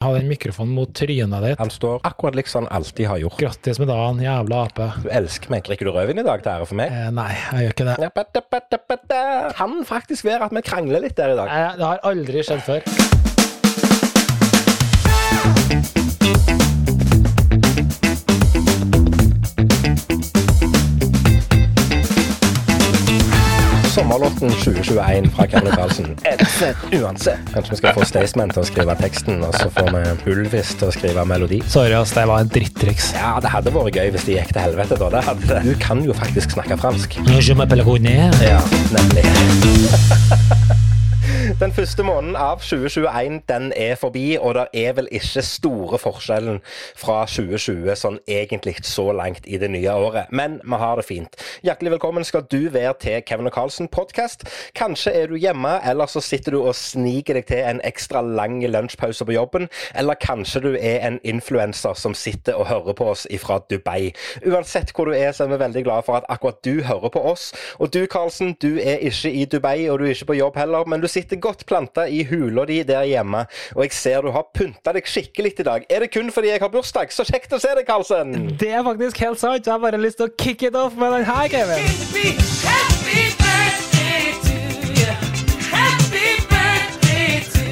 Ha den mikrofonen mot trynet ditt. Han står akkurat lik som han alltid har gjort. Grattis med dagen, jævla ape. Du elsker meg. Drikker du rødvin i dag til ære for meg? Eh, nei, jeg gjør ikke det. Ja, bada, bada, bada. Kan faktisk være at vi krangler litt der i dag. Eh, det har aldri skjedd før. Sommerlåten 2021 fra Kevin Karlsen. Uansett, uansett. Kanskje vi skal få Staysman til å skrive teksten, og så får vi Ulvis til å skrive melodi. Sorry, ass, det var en drittriks. Ja, det hadde vært gøy hvis det gikk til helvete, da. Det hadde det. Du kan jo faktisk snakke fransk. Je. Ja, nemlig. Den første måneden av 2021 den er forbi, og det er vel ikke store forskjellen fra 2020 sånn egentlig så langt i det nye året. Men vi har det fint. Hjertelig velkommen skal du være til Kevin og Carlsen podkast. Kanskje er du hjemme, eller så sitter du og sniker deg til en ekstra lang lunsjpause på jobben. Eller kanskje du er en influenser som sitter og hører på oss fra Dubai. Uansett hvor du er, så er vi veldig glad for at akkurat du hører på oss. Og du, Carlsen, du er ikke i Dubai, og du er ikke på jobb heller, men du sitter godt planta i hula di der hjemme, og jeg ser du har pynta deg skikkelig i dag. Er det kun fordi jeg har bursdag? Så kjekt å se deg, Karlsen! Det er faktisk helt sant. Jeg har bare lyst til å kick it off med den her, Kevin.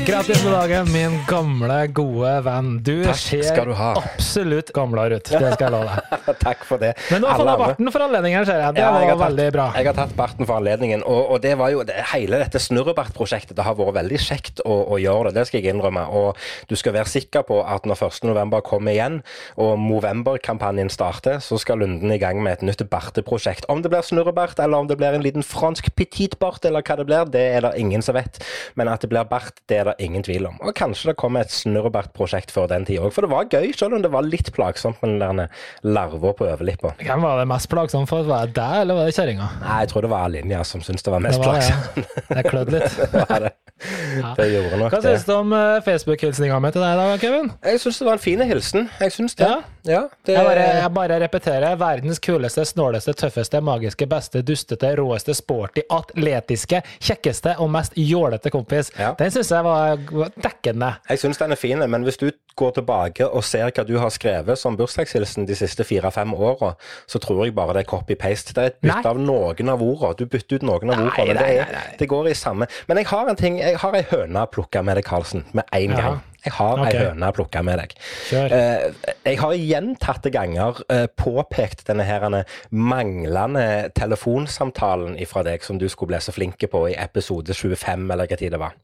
To med dagen, min gamle, gode venn. Du Takk ser du absolutt gamlere ut. Det skal jeg love deg. Takk for det. Men du har fått deg barten for anledningen, ser jeg. Det Ja, jeg var tatt- veldig bra. Jeg har tatt barten for anledningen, og, og det var jo det, hele dette snurrebartprosjektet. Det har vært veldig kjekt å, å gjøre det, det skal jeg innrømme. Og du skal være sikker på at når 1.11 kommer igjen, og Movember-kampanjen starter, så skal Lunden i gang med et nytt barteprosjekt. Om det blir snurrebart, eller om det blir en liten fransk petitbart, eller hva det blir, det er det ingen som vet. Men at det blir bart, det er det ingen tvil om. Og kanskje det kommer et snurrebart-prosjekt før den tid òg, for det var gøy, selv om det var litt plagsomt med den larva på overlippa. Hvem var det mest plagsomt for? Var det deg, eller var det kjerringa? Nei, jeg tror det var Linja som syntes det var mest plagsomt. det. Jeg klødde litt. Det var det. Det gjorde nok Hva syns du om eh, Facebook-hilsninga mi til deg da, Kevin? Jeg syns det var en fin hilsen. Jeg syns det. Ja? Ja, det Jeg bare, jeg bare repeterer. Verdens kuleste, snåleste, tøffeste, magiske, beste, dustete, råeste, sporty, atletiske, kjekkeste og mest jålete kompis. Ja. Den syns jeg var dekkende. Jeg syns den er fin, men hvis du går tilbake og ser hva du har skrevet som bursdagshilsen de siste fire-fem åra, så tror jeg bare det er copy-paste. Det er et bytte Nei. av noen av ordene. Du bytter ut noen av ordene. Det, det går i samme. Men jeg har en ting, jeg har ei høne å plukke med deg, Karlsen, med en Ja. gang. Jeg har okay. ei høne å plukke med deg. Kjør. Eh, jeg har gjentatte ganger eh, påpekt denne her manglende telefonsamtalen fra deg som du skulle bli så flinke på i episode 25, eller hva tid det var.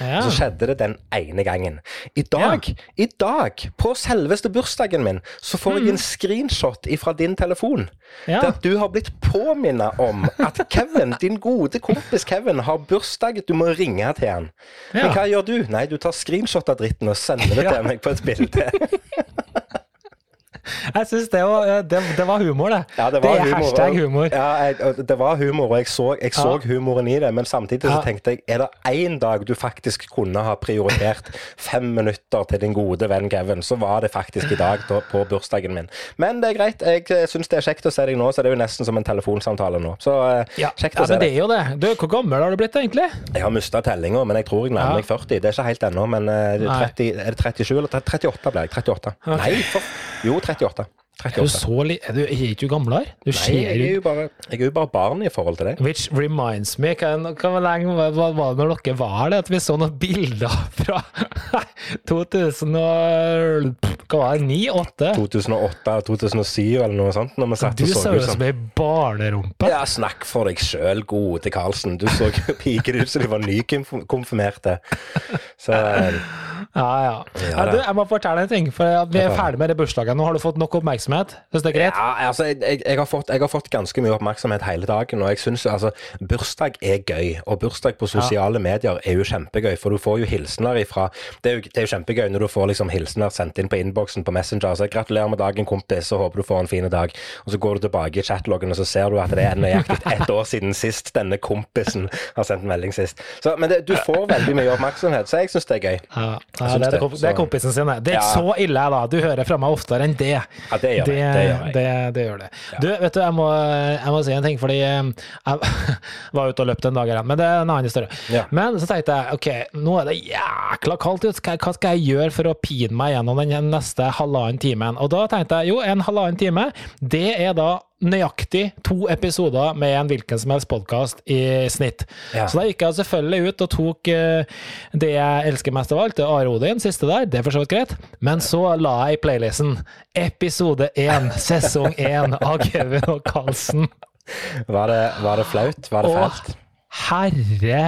Ja. Så skjedde det den ene gangen. I dag, i dag, på selveste bursdagen min, så får jeg en screenshot fra din telefon. Mm. Ja. Der du har blitt påminnet om at Kevin, din gode kompis Kevin, har bursdag. Du må ringe til han. Men hva gjør du? Nei, du tar screenshot av dritten og sende det til meg på et bilde. Jeg syns det, eh, det, det var humor, det. Ja, det, var er humor. hashtag humor. Ja, jeg, det var humor, og jeg så, jeg så Ja. humoren i det. Men samtidig så Ja. tenkte jeg, er det én dag du faktisk kunne ha prioritert fem minutter til din gode venn Kevin, så var det faktisk i dag da, på bursdagen min. Men det er greit. Jeg syns det er kjekt å se deg nå, så det er jo nesten som en telefonsamtale nå. Så eh, Ja, kjekt ja å se men det er jo det. Du, hvor gammel har du blitt egentlig? Jeg har mista tellinga, men jeg tror jeg nærmer Ja. meg 40. Det er ikke helt ennå, men eh, 30, er det 37 eller 38 ble jeg? 38. Okay. Nei, for, jo 38. Er du så li... Er du er ikke du gamlere? Du Nei, ser jeg er jo bare, jeg er jo bare barn i forhold til deg. Which reminds me Hva, var det når dere var der? At vi så noen bilder fra 2000 og Hva var det? 2008? 2008-2007 eller noe sånt, når vi satt Du og så ser ut som ei barnerumpe. Ja, snakk for deg sjøl, gode Karlsen. Du så piker ut som de var nykonfirmerte. Så eh, Ja, ja. Ja, du, jeg må fortelle en ting, for vi er ferdig med det bursdagen. Nå har du fått nok oppmerksomhet. Syns det er greit? ja, altså, jeg, jeg, jeg, har fått, jeg har fått ganske mye oppmerksomhet hele dagen, og jeg syns altså Bursdag er gøy, og bursdag på sosiale medier er jo kjempegøy, for du får jo hilsener ifra Det er jo, det er jo kjempegøy når du får liksom hilsener sendt inn på innboksen på Messenger. Så 'Gratulerer med dagen, kompis, og håper du får en fin dag'. Og så går du tilbake i chatloggen, og så ser du at det er nøyaktig ett år siden sist denne kompisen har sendt melding sist. Så, men det, du får veldig mye oppmerksomhet, så jeg syns det er gøy. Ja. Syns det, er det, komp- det er kompisen sin, det. Er ikke Ja. så ille, da. Du hører fra meg oftere enn det. Ja, det gjør det. Det. Det, det gjør det. Du, vet du, jeg må, jeg må si en ting, fordi jeg var ute og løpte en dag her, men det er en annen historie. Ja. Men så tenkte jeg, ok, nå er det jækla kaldt ute, hva skal jeg gjøre for å pine meg gjennom den neste halvannen timen? Og da tenkte jeg, jo, en halvannen time, det er da nøyaktig to episoder med en hvilken som helst podkast i snitt. Ja. Så da gikk jeg selvfølgelig ut og tok eh, det jeg elsker mest av alt, det er Are Odin, siste der, det er for så vidt greit. Men så la jeg i playlisten episode én, sesong én av Kevin og Carlsen. Var det, var det flaut? Var det fælt? Herre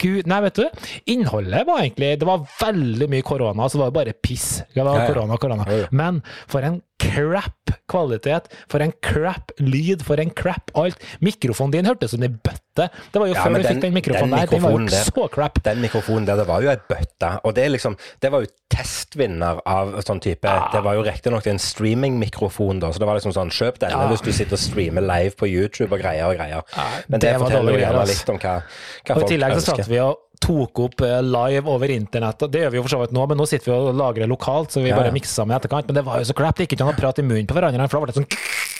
herregud Nei, vet du, innholdet var egentlig Det var veldig mye korona, så det var jo bare piss. Det var korona, korona. Men for en crap kvalitet, for en crap lyd, for en crap alt. Mikrofonen din hørtes som ei bøtte. Det var jo Ja, før du vi fikk den mikrofonen der. Den var jo der- så crap. Den mikrofonen der, det var jo ei bøtte. Og det, liksom, det var jo testvinner av sånn type Det var jo riktignok en streamingmikrofon, da, så det var liksom sånn Kjøp denne Ja. hvis du sitter og streamer live på YouTube og greier og greier. Men det, det forteller jo gjerne litt om hva, hva Og I tillegg så satt vi og tok opp eh, live over internett. og Det gjør vi jo for så vidt nå, men nå sitter vi og lagrer lokalt, så vi Ja, bare ja. mikser sammen i etterkant. Men det var jo så crap. Det gikk ikke an å prate i munnen på hverandre, for da ble det sånn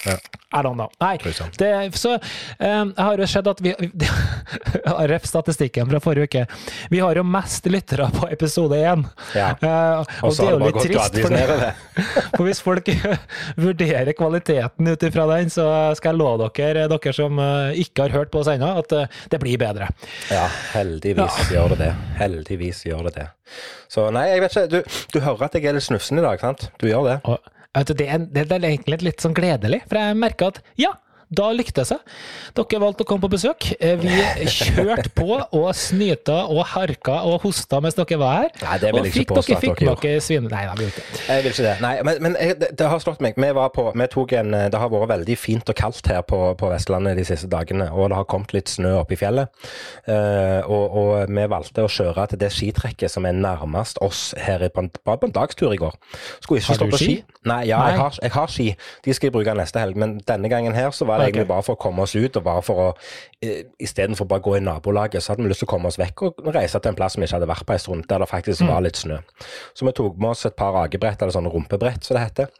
Ja. I don't know. Nei, det, så jeg har jo sett at vi Ref statistikken fra forrige uke. Vi har jo mest lyttere på episode én. Ja. Eh, Og og det er jo litt trist. For, det, for hvis folk vurderer kvaliteten ut ifra den, så skal jeg love dere, dere som eh, ikke har hørt på oss ennå, at det blir bedre. Ja, heldigvis gjør det det. Heldigvis gjør det det. Så nei, jeg vet ikke. Du, du hører at jeg er litt snufsen i dag, sant? Du gjør det? Og det, er, det er egentlig litt sånn gledelig, for jeg merker at ja, da likte det seg. Dere valgte å komme på besøk. Eh, Vi kjørte på og snyta og harka og hosta mens dere var her. Nei, det vil og jeg ikke påstå dere at fikk dere dere svin... Nei, nei. Jeg vil ikke det. Nei, men, men jeg, det, det har slått meg. Vi, var på, vi tok en, det har vært veldig fint og kaldt her på, på Vestlandet de siste dagene, og det har kommet litt snø opp i fjellet. Uh, og, og vi valgte å kjøre til det skitrekket som er nærmest oss her på en, på en dagstur i går. Skulle ikke stå på ski? ski? Nei, ja, Nei. Jeg, har, jeg har ski. De skal jeg bruke neste helg, men denne gangen her så var det Ok. egentlig bare for å komme oss ut, og bare for å eh, Istedenfor bare å gå i nabolaget, så hadde vi lyst til å komme oss vekk og reise til en plass vi ikke hadde vært på en stund, der det faktisk var litt snø. Så vi tok med oss et par akebrett, eller sånn rumpebrett, som det heter.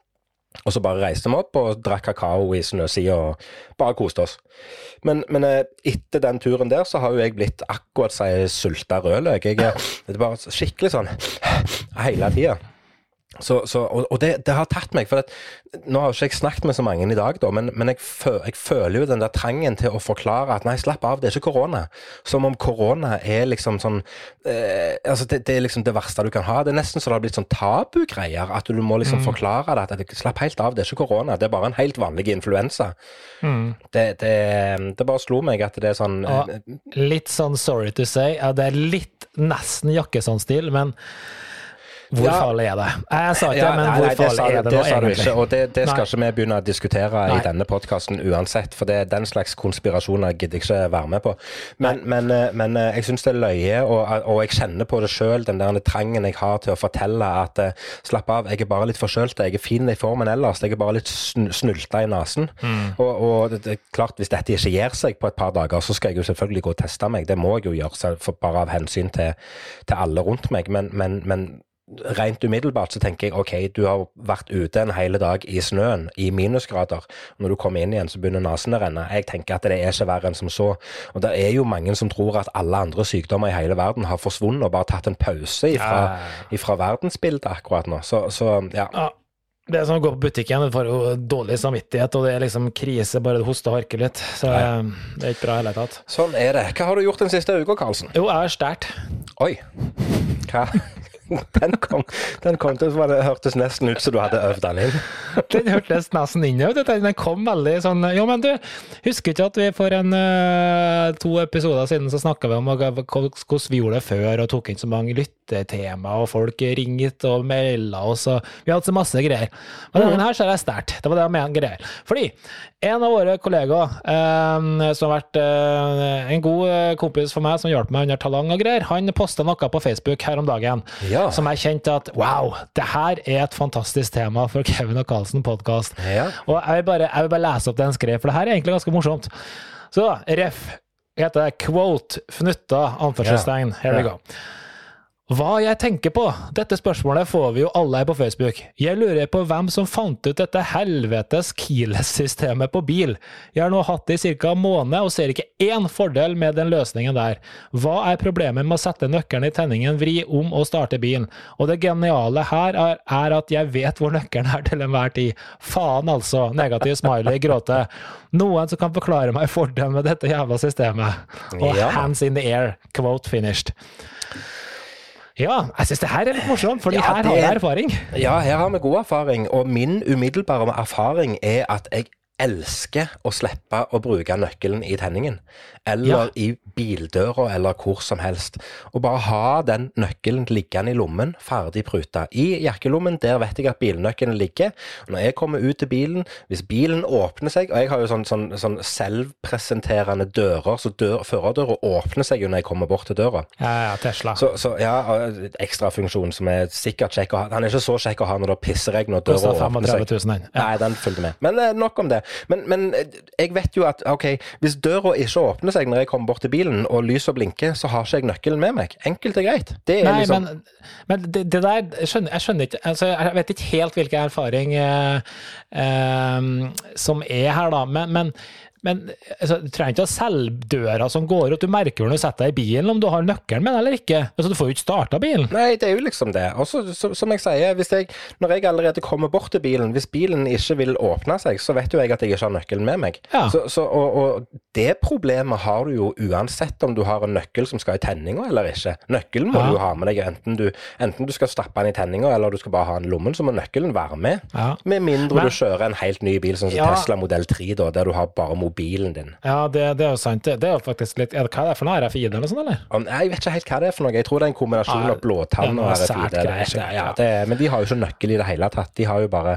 Og så bare reiste vi opp og drakk kakao i snøsida og bare koste oss. Men, men eh, etter den turen der, så har jo jeg blitt akkurat som ei sulta rødløk. Jeg det er bare skikkelig sånn hele tida. Så, så, og og det, det har tatt meg, for at, nå har ikke jeg snakket med så mange i dag, da, men, men jeg, føl, jeg føler jo den der trangen til å forklare at nei, slapp av, det er ikke korona. Som om korona er liksom sånn eh, altså det, det er liksom det verste du kan ha. Det er nesten så det har blitt sånn tabugreier. At du må liksom forklare det. At det, slapp helt av, det er ikke korona. Det er bare en helt vanlig influensa. Det, det, det bare slo meg at det er sånn Ja. eh, Litt sånn sorry to say. Ja, det er litt nesten jakkesånn-stil, men hvor Ja. farlig er det? Jeg sa ikke Ja, det, men nei, hvor nei, farlig det, er det det nå, egentlig? ikke, og det, det skal Nei. ikke vi begynne å diskutere i denne podkasten uansett, for det, er den slags konspirasjoner gidder jeg ikke være med på. Men, men, eh, men eh, jeg syns det er løye, og, og jeg kjenner på det sjøl, den der trangen jeg har til å fortelle at eh, slapp av, jeg er bare litt forkjølt, jeg er fin i formen ellers, jeg er bare litt sn snulta i nesen. Mm. Og, og det, er klart, hvis dette ikke gir seg på et par dager, så skal jeg jo selvfølgelig gå og teste meg, det må jeg jo gjøre, bare av hensyn til, til alle rundt meg, men, men, men Rent umiddelbart så tenker jeg ok, du har vært ute en hel dag i snøen i minusgrader. Når du kommer inn igjen, så begynner nesen å renne. Jeg tenker at det er ikke verre enn som så. Og det er jo mange som tror at alle andre sykdommer i hele verden har forsvunnet og bare tatt en pause ifra, ifra verdensbildet akkurat nå. Så, så ja. Ja. Det er som å gå på butikken, du får jo dårlig samvittighet, og det er liksom krise bare du hoster og harker litt. Så eh, det er ikke bra i hele tatt. Sånn er det. Hva har du gjort den siste uka, Karlsen? Jo, jeg har stært. Oi. Hva? Den kom, den kom til å hørtes nesten ut som du hadde øvd den inn. Den hørtes nesten inn ut. Den kom veldig sånn Jo, men du, husker ikke at vi for en eh, to episoder siden så snakka vi om hvordan vi gjorde det før, og tok inn så mange lyttetema, og folk ringte og melda oss, og vi hadde så masse greier. Men denne her så er jeg sterkt. Det var det jeg mente greier. Fordi en av våre kollegaer, eh, som har vært eh, en god eh, kompis for meg, som hjalp meg under talang og greier, han posta noe på Facebook her om dagen Ja. Som jeg kjente at wow, det her er et fantastisk tema for Kevin og Carlsen podkast. Ja. Og jeg vil, bare, jeg vil bare lese opp det han skrev, for det her er egentlig ganske morsomt. Så da, ref, heter det quote, fnutta, anførselstegn, here we Ja. go. Hva jeg tenker på? Dette spørsmålet får vi jo alle her på Facebook. Jeg lurer på hvem som fant ut dette helvetes keyless-systemet på bil. Jeg har nå hatt det i ca. en måned og ser ikke én fordel med den løsningen der. Hva er problemet med å sette nøkkelen i tenningen, vri om og starte bilen? Og det geniale her er, er at jeg vet hvor nøkkelen er til enhver tid. Faen altså. Negativ smiley, gråte. Noen som kan forklare meg fordelen med dette jævla systemet. Og hands in the air. Quote finished. Ja, jeg syns det her er litt morsomt, for Ja, her det- har jeg erfaring. Ja, her har vi god erfaring, og min umiddelbare erfaring er at jeg elsker å slippe å bruke nøkkelen i tenningen. Eller Ja. i bildøra, eller hvor som helst. Og bare ha den nøkkelen liggende i lommen, ferdig pruta. I jakkelommen, der vet jeg at bilnøkkelen ligger. Og når jeg kommer ut til bilen, hvis bilen åpner seg Og jeg har jo sånn, sånn, sånn selvpresenterende dører, så dør, førerdøra åpner seg jo når jeg kommer bort til døra. Ja, ja, Tesla. Så, så ja, ekstrafunksjon som er sikkert kjekk å ha. Han er ikke så kjekk å ha når det pisser regn og døra åpner seg. 000. Ja. Nei, den fulgte med. Men eh, nok om det. Men, men eh, jeg vet jo at ok, hvis døra ikke åpner seg når jeg kommer bort til bilen, og lyset blinker, så har ikke jeg nøkkelen med meg. Enkelt og greit. Det er Nei, liksom men, men det, det der jeg skjønner, jeg skjønner ikke altså Jeg vet ikke helt hvilken erfaring eh, eh, som er her, da. Men, men, men altså, du trenger ikke å selge døra som går ut. Du merker når du setter deg i bilen om du har nøkkelen med den eller ikke. Altså, du får jo ikke starta bilen. Nei, det er jo liksom det. Og som jeg sier, hvis jeg, når jeg allerede kommer bort til bilen, hvis bilen ikke vil åpne seg, så vet jo jeg at jeg ikke har nøkkelen med meg. Ja. Så, så, og, og det problemet har du jo uansett om du har en nøkkel som skal i tenninga eller ikke. Nøkkelen må Ja. du ha med deg, enten du, enten du skal stappe den i tenninga eller du skal bare ha den i lommen, så må nøkkelen være med. Ja. Med mindre Men- du kjører en helt ny bil, sånn som. Tesla modell 3, da, der du har bare mobilen din. Ja, det, det er jo sant. Det er jo faktisk litt er det, Hva er det for noe? RFID eller sånn, eller? Jeg vet ikke helt hva det er for noe. Jeg tror det er en kombinasjon Ja, av blåtann er og RFID. annet. Ja, det, er- men de har jo ikke nøkkel i det hele tatt. De har jo bare,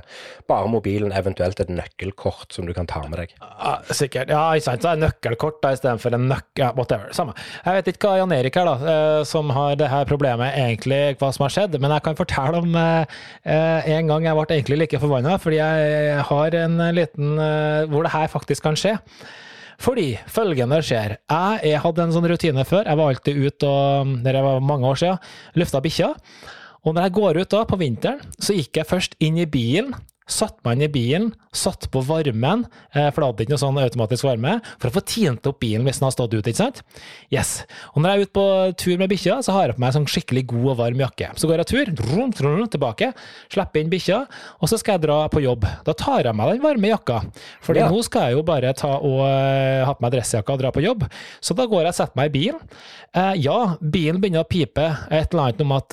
bare mobilen, eventuelt et nøkkelkort som du kan ta med deg. Ja, sikkert. Ja, ikke sant. Så er det nøkkelkort da, istedenfor en nøkkel. Ja, whatever. Samme. Jeg vet ikke hva Jan Erik her, da, eh, som har det her problemet, egentlig hva som har skjedd. Men jeg kan fortelle om eh, eh, en gang jeg ble egentlig like forbanna, fordi jeg har en liten eh, hvor det her faktisk kan skje. Fordi følgende skjer. Jeg, jeg hadde en sånn rutine før. Jeg var alltid ute og Når jeg var mange år siden, løfta bikkja. Og når jeg går ut da på vinteren, så gikk jeg først inn i bilen. Satt meg inn i bilen, satt på varmen, eh, for det hadde ikke noe sånn automatisk varme, for å få tint opp bilen hvis den har stått ute, ikke sant? Yes. Og når jeg er ute på tur med bikkja, så har jeg på meg en sånn skikkelig god og varm jakke. Så går jeg tur, drum, drum, tilbake, slipper inn bikkja, og så skal jeg dra på jobb. Da tar jeg meg den varme jakka, fordi Ja. nå skal jeg jo bare ta og eh, ha på meg dressjakka og dra på jobb. Så da går jeg og setter meg i bilen. Eh, ja, bilen begynner å pipe et eller annet om at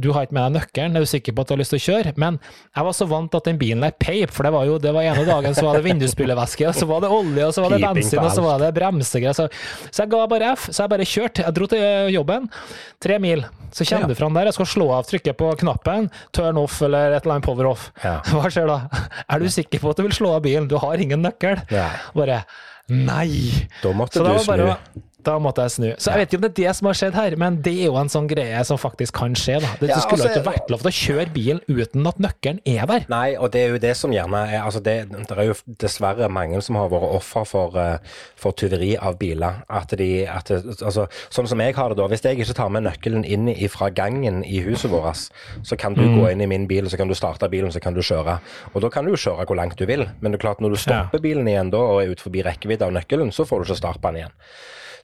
du har ikke med deg nøkkelen, er du sikker på at du har lyst til å kjøre? Men jeg var så vant at den bilen er peip, for det var jo det var ene dagen så var det vindusspylevæske, og så var det olje, og så var det bensin, og så var det bremsegreier. Så, så jeg ga bare F, så jeg bare kjørte. Jeg dro til jobben, tre mil. Så kommer Ja. du fram der, jeg skal slå av trykket på knappen, turn off eller et eller annet power off. Ja. Hva skjer da? Er du sikker på at du vil slå av bilen? Du har ingen nøkkel. Ja. Bare nei. Da måtte Så du snu. bare, da måtte jeg snu. Så jeg vet ikke om det er det som har skjedd her, men det er jo en sånn greie som faktisk kan skje. da. Det Ja, skulle altså- ikke vært lov til å kjøre bilen uten at nøkkelen er der. Nei, og det er jo det som gjerne er altså det, det er jo dessverre mange som har vært offer for, eh, for tyveri av biler. At de, at altså, sånn som jeg har det da, hvis jeg ikke tar med nøkkelen inn fra gangen i huset vårt, så kan du Mm. gå inn i min bil, så kan du starte bilen, så kan du kjøre. Og da kan du kjøre hvor langt du vil, men det er klart når du stopper bilen igjen da, og er ut forbi rekkevidde av nøkkelen, så får du ikke starte den igjen.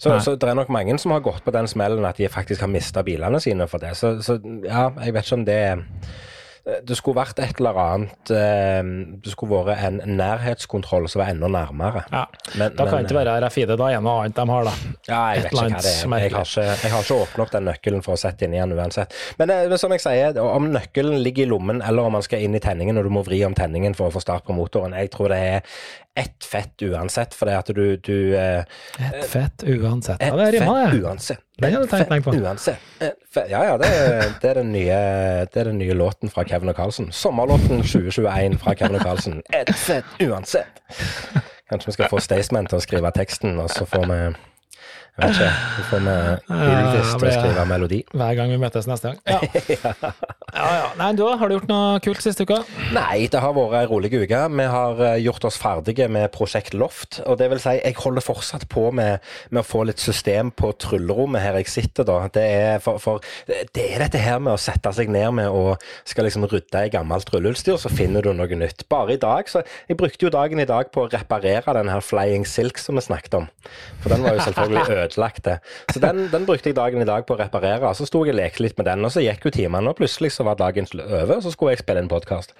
Så, så det er nok mange som har gått på den smellen at de faktisk har mista bilene sine for det. Så, så ja, jeg vet ikke om det det skulle vært et eller annet eh, Det skulle vært en nærhetskontroll som var enda nærmere. Ja, Men- Da kan men, det ikke være RFID, da er det noe annet de har, da. Ja, jeg et vet ikke hva det er. Jeg har ikke, jeg har ikke åpnet opp den nøkkelen for å sette inn igjen uansett. Men, eh, men som jeg sier, om nøkkelen ligger i lommen, eller om man skal inn i tenningen og du må vri om tenningen for å få start på motoren, jeg tror det er ett fett uansett, for det at du, du eh, Et fett uansett. Ja, ett det rimer, det. uansett. Den hadde jeg tenkt på. Uansett. Ja, ja, det, er- det, er den nye, det er den nye låten fra Kevin og Carlsen. Sommerlåten 2021 fra Kevin og Carlsen. Ett fett uansett. Kanskje vi skal få Staysman til å skrive teksten, og så får vi Jeg vet ikke. Så får vi Ylvis til å skrive melodi. Hver gang vi møtes neste gang. Ja. ja, ja. Nei, du, har du gjort noe kult siste uka? Nei, det har vært ei rolig uke. Vi har eh, gjort oss ferdige med Prosjekt Loft. Og det vil si, jeg holder fortsatt på med, med å få litt system på tryllerommet her jeg sitter, da. Det er, for, for, det er dette her med å sette seg ned med og skal liksom rydde i gammelt trylleutstyr, så finner du noe nytt. Bare i dag, så Jeg brukte jo dagen i dag på å reparere den her Flying Silk som vi snakket om. For den var jo selvfølgelig ødelagt. Så den, den brukte jeg dagen i dag på å reparere. Så sto jeg og lekte litt med den, og så gikk jo timene, og plutselig så var dagen over, og så skulle jeg spille en podkast.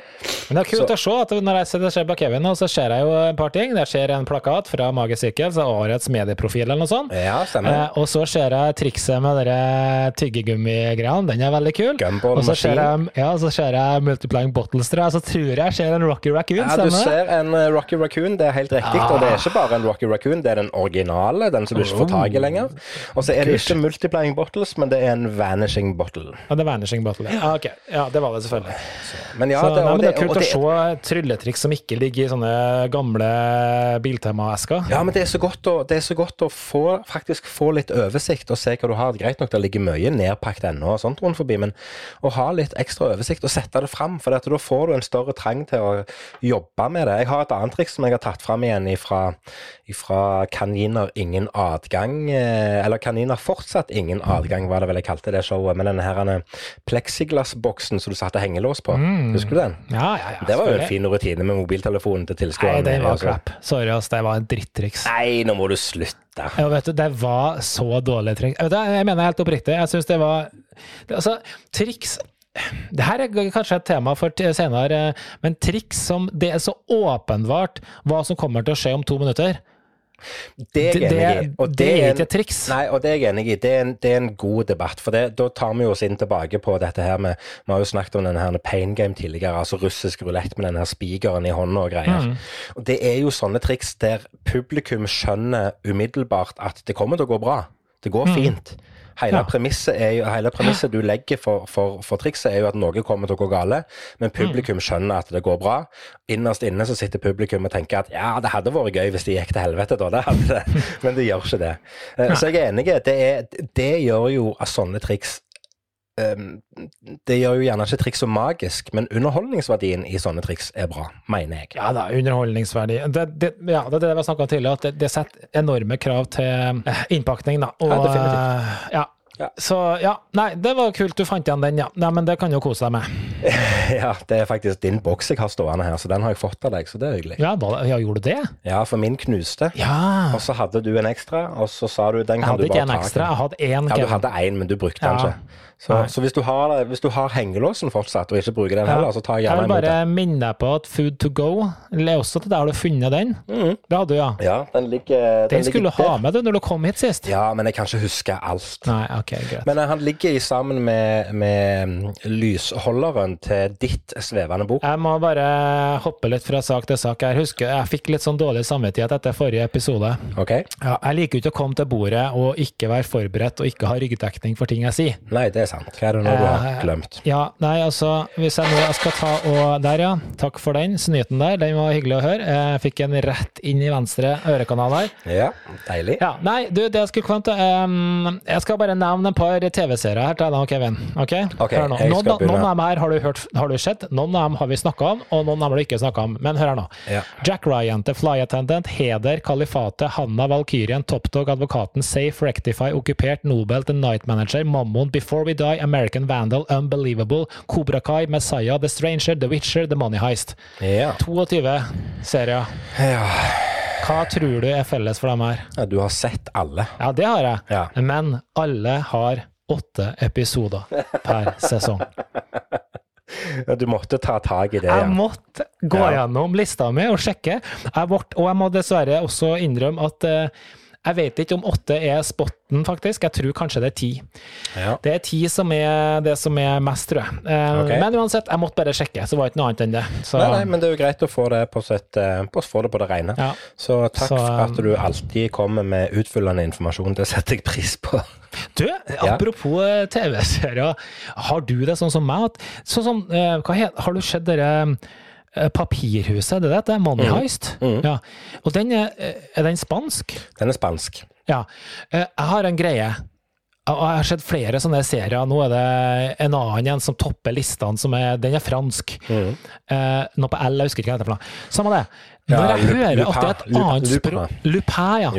Men det er kult å se at når jeg sitter det ser på Kevin, Og så ser jeg jo et par ting. Der ser en plakat fra Magic Circle, så årets medieprofil eller noe sånt. Ja, stemmer. Eh, og så ser jeg trikset med dere tyggegummigreiene, den er veldig kul. Gumball og så ser jeg, ja, så ser jeg Multiplying Bottles, tror jeg, så tror jeg jeg ser en Rocky Raccoon, Ja, du stemmer det? ser en eh, Rocky Raccoon, det er helt riktig. Og det er ikke bare en Rocky Raccoon, det er den originale, den som du ikke får tak i lenger. Og så er det ikke multiplying bottles, men det er en vanishing bottle. Ja, det er Vanishing Bottle. Ja, Ah, ok. Ja, det var det selvfølgelig. Men ja, så, det, nei, men det er kult det- å se trylletriks som ikke ligger i sånne gamle Biltema-esker. Ja, men det er så godt å, det er så godt å få, faktisk få litt oversikt og se hva du har. Greit nok, det ligger mye nedpakket ennå og sånt rundt forbi, men å ha litt ekstra oversikt og sette det fram, for da får du en større trang til å jobbe med det. Jeg har et annet triks som jeg har tatt fram igjen ifra, ifra Kaniner ingen adgang, eh, eller Kaniner fortsatt ingen adgang, var det vel jeg kalte det showet, med denne her plexiglassboksen som du satte hengelås på. Husker du den? Ja, ja, ja. Det var jo en fin rutine med mobiltelefonen til Nei, det var altså. crap. Sorry, ass. Det var en drittriks. Nei, nå må du slutte. Ja, vet du, det var så dårlig triks. Jeg, jeg mener helt oppriktig. Jeg syns det var Altså, triks det her er kanskje et tema for senere, men triks som det er så åpenbart hva som kommer til å skje om to minutter, Det er jeg enig i. og det er ikke et triks. Nei, og det er jeg enig i. Det er en, det er en god debatt. For det, da tar vi oss inn tilbake på dette her med Vi har jo snakket om denne her pain game tidligere, altså russisk rulett med denne her spikeren i hånda og greier. Mm. Og det er jo sånne triks der publikum skjønner umiddelbart at det kommer til å gå bra. Det går fint. Hele, Mm. Ja. premisset jo, hele premisset du legger for, for, for trikset, er jo at noe kommer til å gå gale, men publikum skjønner at det går bra. Innerst inne så sitter publikum og tenker at ja, det hadde vært gøy hvis det gikk til helvete, da. Det hadde det. Men det gjør ikke det. Eh, Så jeg er enig. Det, er, det gjør jo at sånne triks Det gjør jo gjerne ikke triks så magisk, men underholdningsverdien i sånne triks er bra, mener jeg. Ja da, underholdningsverdi. Det, det, ja, det er det vi har snakka om tidligere, at det, det setter enorme krav til eh, innpakning. Da. Og, Ja, definitivt. eh, ja. Ja. Så ja, nei, det var kult du fant igjen den, ja. Nei, men det kan du kose deg med. Ja, Det er faktisk din boks jeg har stående her, så den har jeg fått av deg, så det er hyggelig. Ja, var ja gjorde du det? Ja, for min knuste. Ja. Og så hadde du en ekstra, og så sa du den Jeg hadde ikke en ekstra, jeg hadde én. Ja, du hadde én, men du brukte den ikke. Så, så hvis, du har, hvis du har hengelåsen fortsatt, og ikke bruker den heller, så tar jeg Jeg vil bare minne deg på at Food to go er også til der du har funnet den. Mm. Det hadde du, ja. Ja, den ligger, Den skulle du ha med du når du kom hit sist. Ja, men jeg kan ikke huske alt. Nei, ok, greit. Men eh, han ligger sammen med, med mm, lysholderen til ditt svevende bok. Jeg må bare hoppe litt fra sak til sak. Jeg husker jeg fikk litt sånn dårlig samvittighet etter forrige episode. Ok? Ja, jeg liker jo ikke å komme til bordet og ikke være forberedt og ikke ha ryggdekning for ting jeg sier. Nei, det er sant. Hva er det nå du har Eh, glemt? Ja, nei, altså, hvis jeg nå jeg skal ta og Der, ja. Takk for den snyten der. Den var hyggelig å høre. Jeg fikk en rett inn i venstre ørekanal her. Ja, deilig. Ja, nei, du, det jeg skulle komme til um, Jeg skal bare nevne et par TV-serier her til deg, Kevin. Ok? okay nå. Noen, noen av dem her har du, hørt, har du sett, noen av dem har vi snakka om, og noen av dem har du ikke snakka om. Men hør her nå. Ja. Jack Ryan til Fly Attendant, Heder, Kalifatet, Hanna Valkyrien, Top Dog, Advokaten, Safe, Rectify, Okkupert, Nobel, til Night Manager, Mammon, Before We Die, American Vandal, Unbelievable, Cobra Kai, Messiah, The Stranger, The Witcher, The Money Heist. Ja. 22 serier. ja. Hva tror du er felles for dem her? Ja, Du har sett alle. Ja, det har jeg. Ja. Men alle har åtte episoder per sesong. Ja, Du måtte ta tak i det. Jeg Ja. måtte gå Ja. gjennom lista mi og sjekke. Jeg ble, og jeg må dessverre også innrømme at eh, jeg vet ikke om åtte er spotten, faktisk. Jeg tror kanskje det er ti. Ja. Det er ti som er det som er mest, tror jeg. Eh, Ok. Men uansett, jeg måtte bare sjekke, så var det ikke noe annet enn det. Så, Nei, nei, men det er jo greit å få det på, sitt, eh, på, få det, på det rene. Ja. Så takk Så, for at du alltid kommer med utfyllende informasjon. Det setter jeg pris på. Du, apropos ja. TV-serier, har du det sånn som meg? At, sånn som, eh, hva heter, har du sett dere eh, Papirhuset, det er det det heter? Money Heist? Heist? Mm. Ja. Og den er, eh, er den spansk? Den er spansk. Ja. Eh, Jeg har en greie. Og jeg har sett flere sånne serier. Nå er det en annen en som topper listene, som er, den er fransk. Mm. Eh, Noe på L, jeg husker ikke hva det heter. Samme det. Når jeg hører at det er et annet språk Lupin, ja.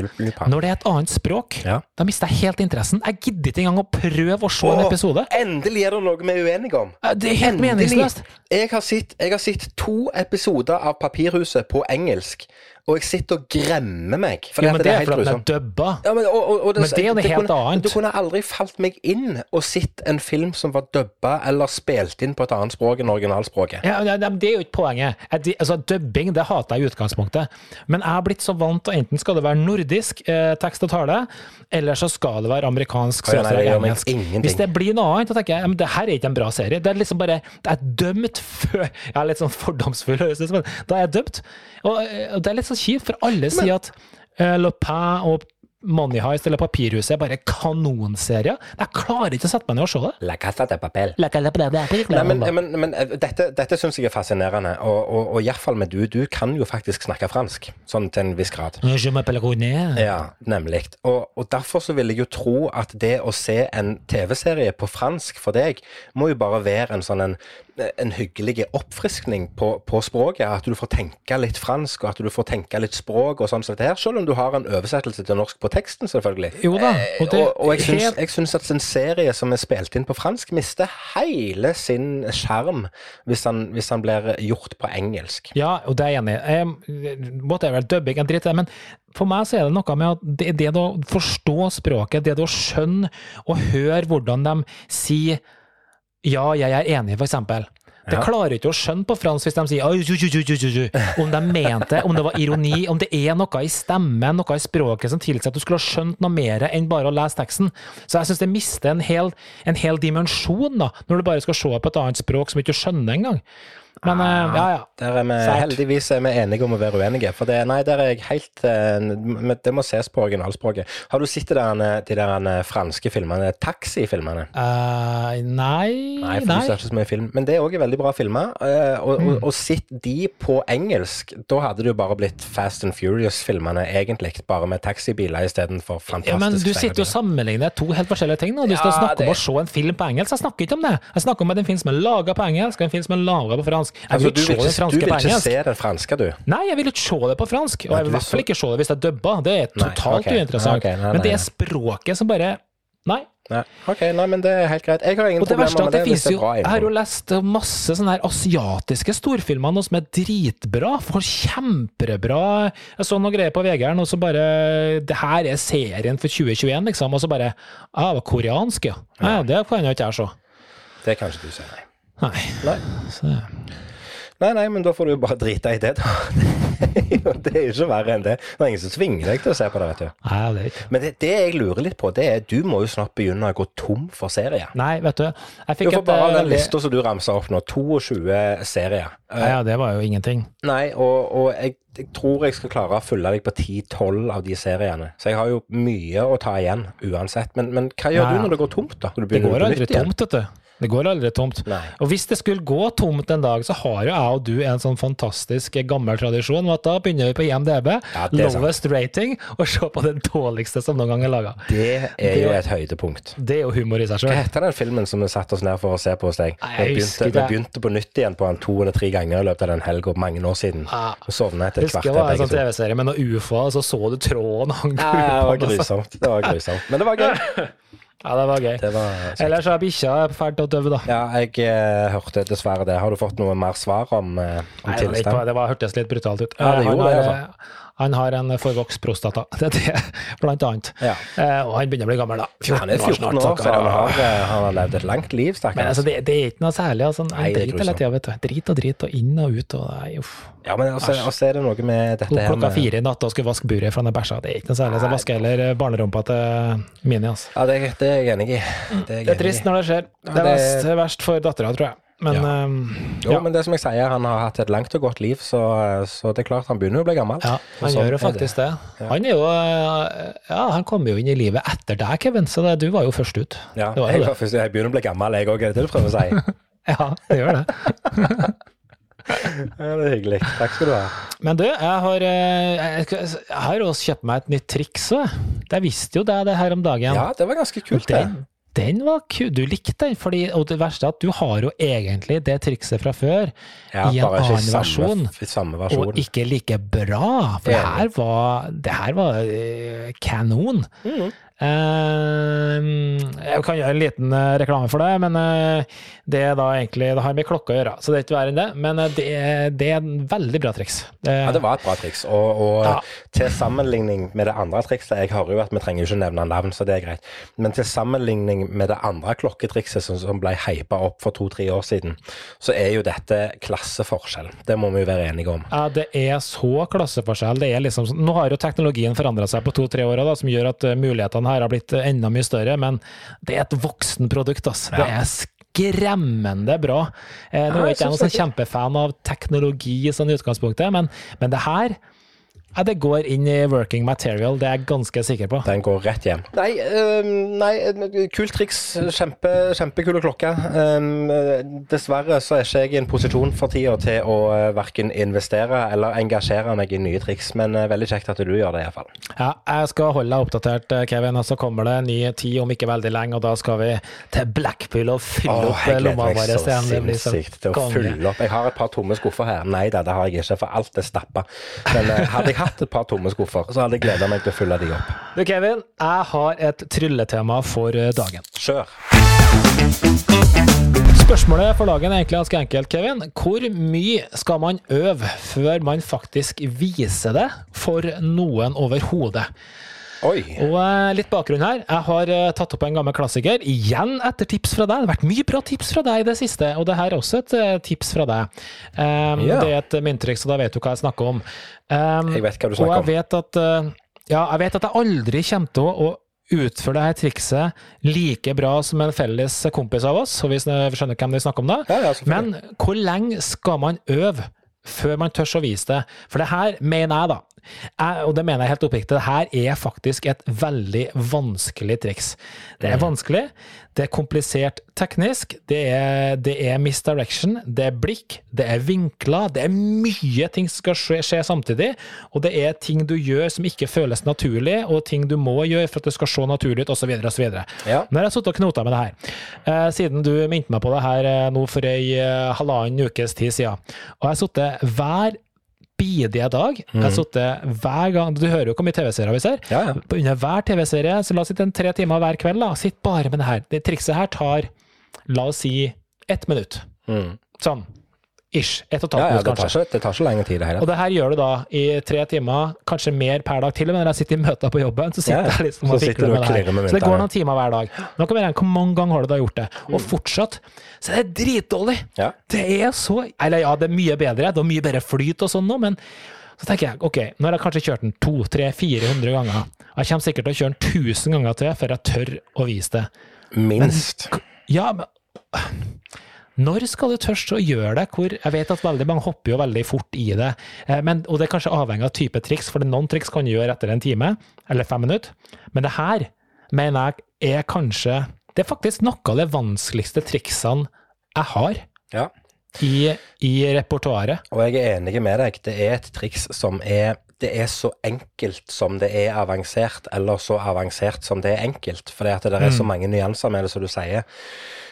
Når det er et annet språk, da mister jeg helt interessen. Jeg gidder ikke engang å prøve å se en episode. Endelig er det noe vi er uenige om. Det er helt meningsløst. Jeg har, sett, jeg har sett to episoder av Papirhuset på engelsk, og jeg sitter og gremmer meg. Ja, Jo, men det er helt fordi den er dubba. Ja, men, og, og, og Men det er jo noe helt kunne, annet. Du kunne aldri falt meg inn og sett en film som var dubba eller spilt inn på et annet språk enn originalspråket. Ja, ja, det er jo ikke poenget. Altså, dubbing det hater jeg i utgangspunktet. Men jeg har blitt så vant til enten skal det være nordisk eh, tekst og tale, eller så skal det være amerikansk Ja, nei, meg engelsk. ingenting. Hvis det blir noe annet, så tenker jeg ja, men det her er ikke en bra serie. Det er liksom bare Det er dømt før Jeg er litt sånn fordomsfull, høres det ut som, men da er jeg dømt. Og, eh, og det er litt så kjipt, for alle sier at uh, Le Pen og Money Heist eller Papirhuset er bare kanonserier. Jeg klarer ikke å sette meg ned og se det. La casa de papel. «La casa Nei, men, men, men eh, dette, dette syns jeg er fascinerende, og, og, og iallfall med du. Du kan jo faktisk snakke fransk, sånn til en viss grad. Je m'appelle René. Ja, nemlig. Og, og derfor så vil jeg jo tro at det å se en TV-serie på fransk for deg, må jo bare være en sånn en, en hyggelig oppfriskning på, på språket. At du får tenke litt fransk, og at du får tenke litt språk og sånn som dette her. Selv om du har en oversettelse til norsk på teksten, selvfølgelig. Jo da, og det- og, og jeg syns, at en serie som er spilt inn på fransk, mister hele sin sjarm hvis, hvis han blir gjort på engelsk. Ja, og det er jeg enig i. Eh, Whatever, dubbing er dritt, men for meg så er det noe med at det, det å forstå språket, det å skjønne og høre hvordan de sier ja, jeg er enig, for eksempel. Det Ja. klarer ikke å skjønne på fransk hvis de sier «Oi, ju, ju, ju, ju, ju, ju», om de mente om det var ironi, om det er noe i stemmen, noe i språket som tilsier at du skulle ha skjønt noe mer enn bare å lese teksten. Så jeg syns det mister en hel, en hel dimensjon da, når du bare skal se på et annet språk som du ikke skjønner engang. Men ah, ja, ja. Der er vi, heldigvis er vi enige om å være uenige. For det, nei, der er jeg helt eh, Det må ses på originalspråket. Har du sett de der, de der eh, franske filmene, Taxi-filmene? Eh, nei Nei, for du ser ikke så mye film. Men det er òg veldig bra filmer. eh, og, Mm. og, og sitt de på engelsk, da hadde det jo bare blitt Fast and Furious-filmene, egentlig. Bare med taxibiler istedenfor fantastisk Ja, men du sitter jo og sammenligner to helt forskjellige ting. nå. Du skal Ja, snakke om det- å se en film på engelsk. Jeg snakker ikke om det. Jeg snakker om at en film som er laga på engelsk, og en film som er laga på fransk. Jeg Altså, vil du ikke vil se det du vil ikke se den franske, du? Nei, jeg vil ikke se det på fransk. Og jeg vil i hvert fall ikke se det hvis det er dubba. Det er Nei, totalt ok. uinteressant. Okay, nei, Men det er språket som bare Nei. Nei. Ok, nei, men det er helt greit. Jeg har ingen problemer er med det det hvis det er jo bra Jeg har jo lest masse sånne her asiatiske storfilmer nå som er dritbra. Får kjempebra Jeg så noen greier på VG-en, og så bare Det her er serien for 2021, liksom. Og så bare Ja, det var koreansk, ja. ja. Det kan jo ikke jeg se. Det kan ikke du si, nei. Nei. Nei. Nei, nei, men da får du jo bare drite i det, da. det er jo ikke verre enn det. Det er ingen som tvinger deg til å se på det, vet du. nei, det ikke Men det, det jeg lurer litt på, det er du må jo snart begynne å gå tom for serier. Nei, vet du. Jeg Du får bare et, den veldig- lista som du ramsa opp nå, 22 serier. Ja, ja, det var jo ingenting. Nei, og, og jeg, jeg tror jeg skal klare å følge deg på 10-12 av de seriene. Så jeg har jo mye å ta igjen uansett. Men, men hva gjør ja. du når det går tomt, da? Det går aldri tomt, vet du. Det går aldri tomt. Nei. Og hvis det skulle gå tomt en dag, så har jo jeg og du en sånn fantastisk gammel tradisjon. at Da begynner vi på IMDb, Ja, det sant. lowest rating, og se på den dårligste som noen gang er laga. Det er jo et høydepunkt. Det er jo humor i seg Hva sjøl. heter den filmen som vi satte oss ned for å se på hos deg? Jeg Vi begynte, begynte på nytt igjen på den to eller tre ganger i løpet av den helga mange år siden. Ja. Vi sovna etter et det var en sånn. TV-serie med noen ufoer, så så du tråden hang Ja, det var grusomt. Det var grusomt. Men det var gøy. Ja, det var gøy. Det var. Ellers er bikkja fælt og å dø, da. Ja, jeg eh, hørte dessverre det. Har du fått noe mer svar om, eh, om Nei, det, var det var, hørtes litt brutalt ut. Ja, det Eh, han, gjorde det, har, han har en forvokst prostata, det er det, blant annet. Ja. Eh, og han begynner å bli gammel, da. Han er 14 snart, år, så så han har, eh, han har levd et langt liv, Men altså, det, det er ikke noe særlig. Altså, han Nei, drit hele tida, vet du. Drit og drit, og inn og ut, og nei, uff. Ja, men også, også er det noe med dette her Klokka fire i natt og skulle vaske buret fra har bæsja, det er ikke noe særlig. Så jeg vasker heller barnerumpa til Mini, altså. Ja, det, det er jeg enig i. Det er, Det er trist når det skjer. Det er verst for dattera, tror jeg. Men Ja. ehm, Jo, ja. men det som jeg sier, han har hatt et langt og godt liv, så, så det er klart han begynner å bli gammel. Ja, han sånn gjør jo faktisk det. Han er jo Ja, han kom jo inn i livet etter deg, Kevin, så det, du var jo først ut. Ja, var jeg, var først- jeg begynner å bli gammel, jeg òg, er det det du prøver å si? Ja, det gjør det. Ja, det er hyggelig. Takk skal du ha. Men du, jeg har, eh, jeg, har også kjøpt meg et nytt triks. Jeg visste jo det, det her om dagen. Ja, det var ganske kult, det. Den, var kul. Du likte den, fordi, og det verste er at du har jo egentlig det trikset fra før Ja, i en annen samme, versjon, samme versjon. Og ikke like bra, for det her var, det her var eh, kanon. Mhm. Eh, jeg kan gjøre en liten eh, reklame for det, men eh, det er da egentlig Det har med klokka å gjøre, så det er ikke verre enn det. Men eh, det, er- det er en veldig bra triks. Ja, det var et bra triks. Og, og Ja. til sammenligning med det andre trikset Jeg hører jo at vi trenger ikke nevne navn, så det er greit. Men til sammenligning med det andre klokketrikset som, som ble hypa opp for to-tre år siden, så er jo dette klasseforskjell. Det må vi jo være enige om. Ja, det er så klasseforskjell. Det er liksom, sånn- nå har jo teknologien forandra seg på to-tre år, da, som gjør at eh, mulighetene her har blitt eh, enda mye større, men det er et voksenprodukt. ass. Det er skremmende bra. Eh, nå er ikke jeg noen sånn kjempefan av teknologi sånn i utgangspunktet, men, men det her ja, det går inn i working material, det er jeg ganske sikker på. Den går rett hjem. Nei, um, nei kult triks. Kjempe, kjempekule klokke. Øh, dessverre så er ikke jeg i en posisjon for tida til å uh, verken investere eller engasjere meg i nye triks, men uh, veldig kjekt at du gjør det iallfall. Ja, jeg skal holde deg oppdatert, eh, Kevin, og så kommer det ny tid om ikke veldig lenge, og da skal vi til Blackpool og fylle Åh, opp jeg eh, lommene våre. Stian. Det blir så sinnssykt til å fylle opp. Jeg har et par tomme skuffer her. Nei da, det har jeg ikke, for alt er stappa. Men uh, hadde jeg hatt et par tomme skuffer, så hadde jeg gleda meg til å fylle de opp. Du, Kevin, jeg har et trylletema for eh, dagen. Kjør. Spørsmålet for dagen er egentlig ganske enkelt, Kevin. Hvor mye skal man øve før man faktisk viser det for noen overhodet? Oi. Og eh, litt bakgrunn her. Jeg har eh, tatt opp en gammel klassiker, igjen etter tips fra deg. Det har vært mye bra tips fra deg i det siste, og det her er også et eh, tips fra deg. Um, yeah. Det er et myntriks, og da vet du hva jeg snakker om. Um, Jeg vet hva du og snakker jeg om. vet at Ja, jeg vet at jeg aldri kommer til å, utføre det her trikset like bra som en felles kompis av oss, så vi skjønner hvem vi snakker om da. Ja, ja. Men hvor lenge skal man øve før man tør å vise det? For det her mener jeg, da. Jeg, og det mener jeg helt oppriktig, det her er faktisk et veldig vanskelig triks. Det er vanskelig, det er komplisert teknisk, det er, det er misdirection, det er blikk, det er vinkler, det er mye ting som skal skje, skje samtidig, og det er ting du gjør som ikke føles naturlig, og ting du må gjøre for at det skal se naturlig ut, osv. osv. Ja. Nå har jeg sittet og knota med det her, eh, siden du minte meg på det her eh, nå for ei eh, halvannen ukes tid siden. Og jeg har sittet hver bidige dag. Jeg har sittet hver gang Du hører jo hvor mye TV-serier vi ser. Ja, ja. Under hver TV-serie, så la oss sitte en tre timer hver kveld, da. Sitt bare med det her. Det trikset her tar, la oss si, ett minutt. Mm. Sånn. Ish. Ett og et halvt minutt, det tar, kanskje. ikke, det tar så lenge tid, det hele. Og det her gjør du da i tre timer, kanskje mer per dag til og med. Når jeg sitter i møter på jobben, så sitter Ja, ja. jeg liksom og fikler med det her. med Så det går noen timer hver dag. Nå kan vi regne hvor mange ganger har du da gjort det. Og Mm. fortsatt så er det dritdårlig! Ja. Det er så Eller ja, det er mye bedre, det er mye bedre flyt og sånn nå, men så tenker jeg ok, nå har jeg kanskje kjørt den 200-400 ganger. Jeg kommer sikkert til å kjøre den 1000 ganger til før jeg tør å vise det. Minst. Ja, men når skal du tørste å gjøre det? Hvor, jeg vet at veldig mange hopper jo veldig fort i det, eh, men, og det er kanskje avhengig av type triks, for noen triks kan du gjøre etter en time eller fem minutter, men det her mener jeg er kanskje Det er faktisk noe av de vanskeligste triksene jeg har Ja. i, i repertoaret. Og jeg er enig med deg. Det er et triks som er det er så enkelt som det er avansert, eller så avansert som det er enkelt. For det er så mange nyanser med det, som du sier.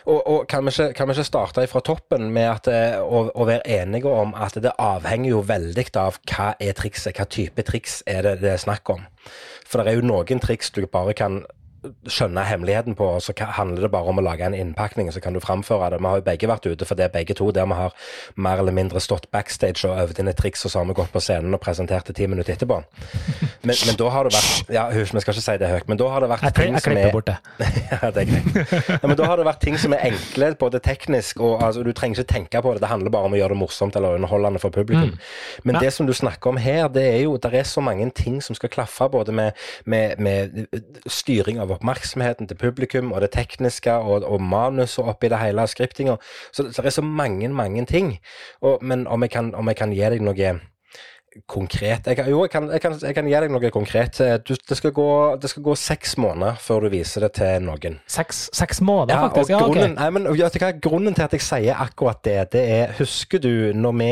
Og, og kan, vi ikke, kan vi ikke starte fra toppen med at, eh, å, å være enige om at det avhenger jo veldig av hva er trikset, hva type triks er det det er snakk om. For det er jo noen triks du bare kan skjønne hemmeligheten på, og så handler det bare om å lage en innpakning, så kan du framføre det. Vi har jo begge vært ute for det, begge to, der vi har mer eller mindre stått backstage og øvd inn et triks, og så har vi gått på scenen og presentert det ti minutter etterpå. Men, men da har det vært Ja, husk, vi skal ikke si det høyt, men da har det vært Jeg, ting jeg som er bort det. ja, det er greit. Ja, men da har det vært ting som er enkle, både teknisk og altså, Du trenger ikke tenke på det, det handler bare om å gjøre det morsomt eller underholdende for publikum. Men det som du snakker om her, det er jo Det er så mange ting som skal klaffe, både med, med, med styring av oppmerksomheten til publikum, og det tekniske, og, og manuset oppi det hele, skriptinga. Så det er så mange, mange ting. Og, men om jeg kan, om jeg kan gi deg noe konkret jeg, Jo, jeg kan, jeg, kan, jeg kan gi deg noe konkret. Eh, Du, det, skal gå, det skal gå seks måneder før du viser det til noen. Seks, seks måneder, Ja, faktisk. Ja, grunnen, grunnen, nei, men, hva, grunnen til at jeg sier akkurat det, det er Husker du når vi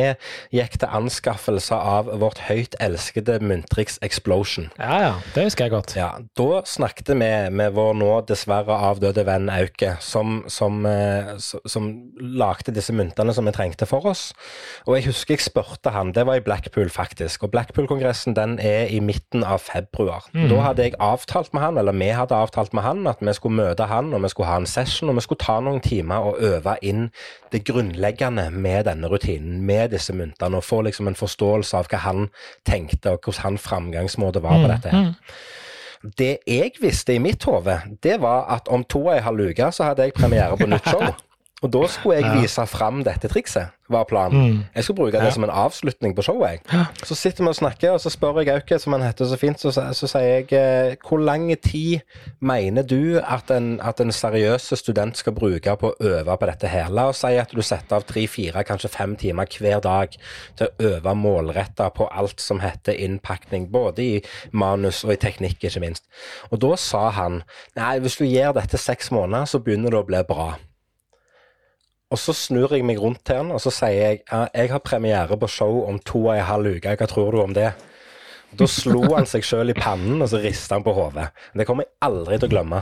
gikk til anskaffelse av vårt høyt elskede Muntrix Explosion? ja, ja. Det husker jeg godt. Ja, Da snakket vi med vår nå dessverre avdøde venn Auke, som, som, eh, s- som lagde disse myntene som vi trengte for oss. Og jeg husker jeg spurte han, det var i Blackpool faktisk, og Blackpool-kongressen den er i midten av februar. Da hadde jeg avtalt med han, eller vi hadde avtalt med han, at vi skulle møte han, og vi skulle ha en session, og vi skulle ta noen timer og øve inn det grunnleggende med denne rutinen, med disse myntene, og få liksom en forståelse av hva han tenkte, og hvordan hans framgangsmåte var på dette her. Det jeg visste i mitt hode, det var at om to og en halv uke så hadde jeg premiere på nytt show. Og da skulle jeg vise fram dette trikset, var planen. Jeg skulle bruke det som en avslutning på showet. jeg. Så sitter vi og snakker, og så spør jeg Auke, som han heter så fint, så, så sier jeg eh, hvor lang tid mener du at en, at en seriøs student skal bruke på å øve på dette her? La oss si at du setter av tre, fire, kanskje fem timer hver dag til å øve målretta på alt som heter innpakning, både i manus og i teknikk, ikke minst. Og da sa han nei, hvis du gjør dette seks måneder, så begynner det å bli bra. Og så snur jeg meg rundt til han, og så sier jeg «Ja, jeg har premiere på show om to og en halv uke, hva tror du om det? Da slo han seg sjøl i pannen, og så rista han på hodet. Det kommer jeg aldri til å glemme.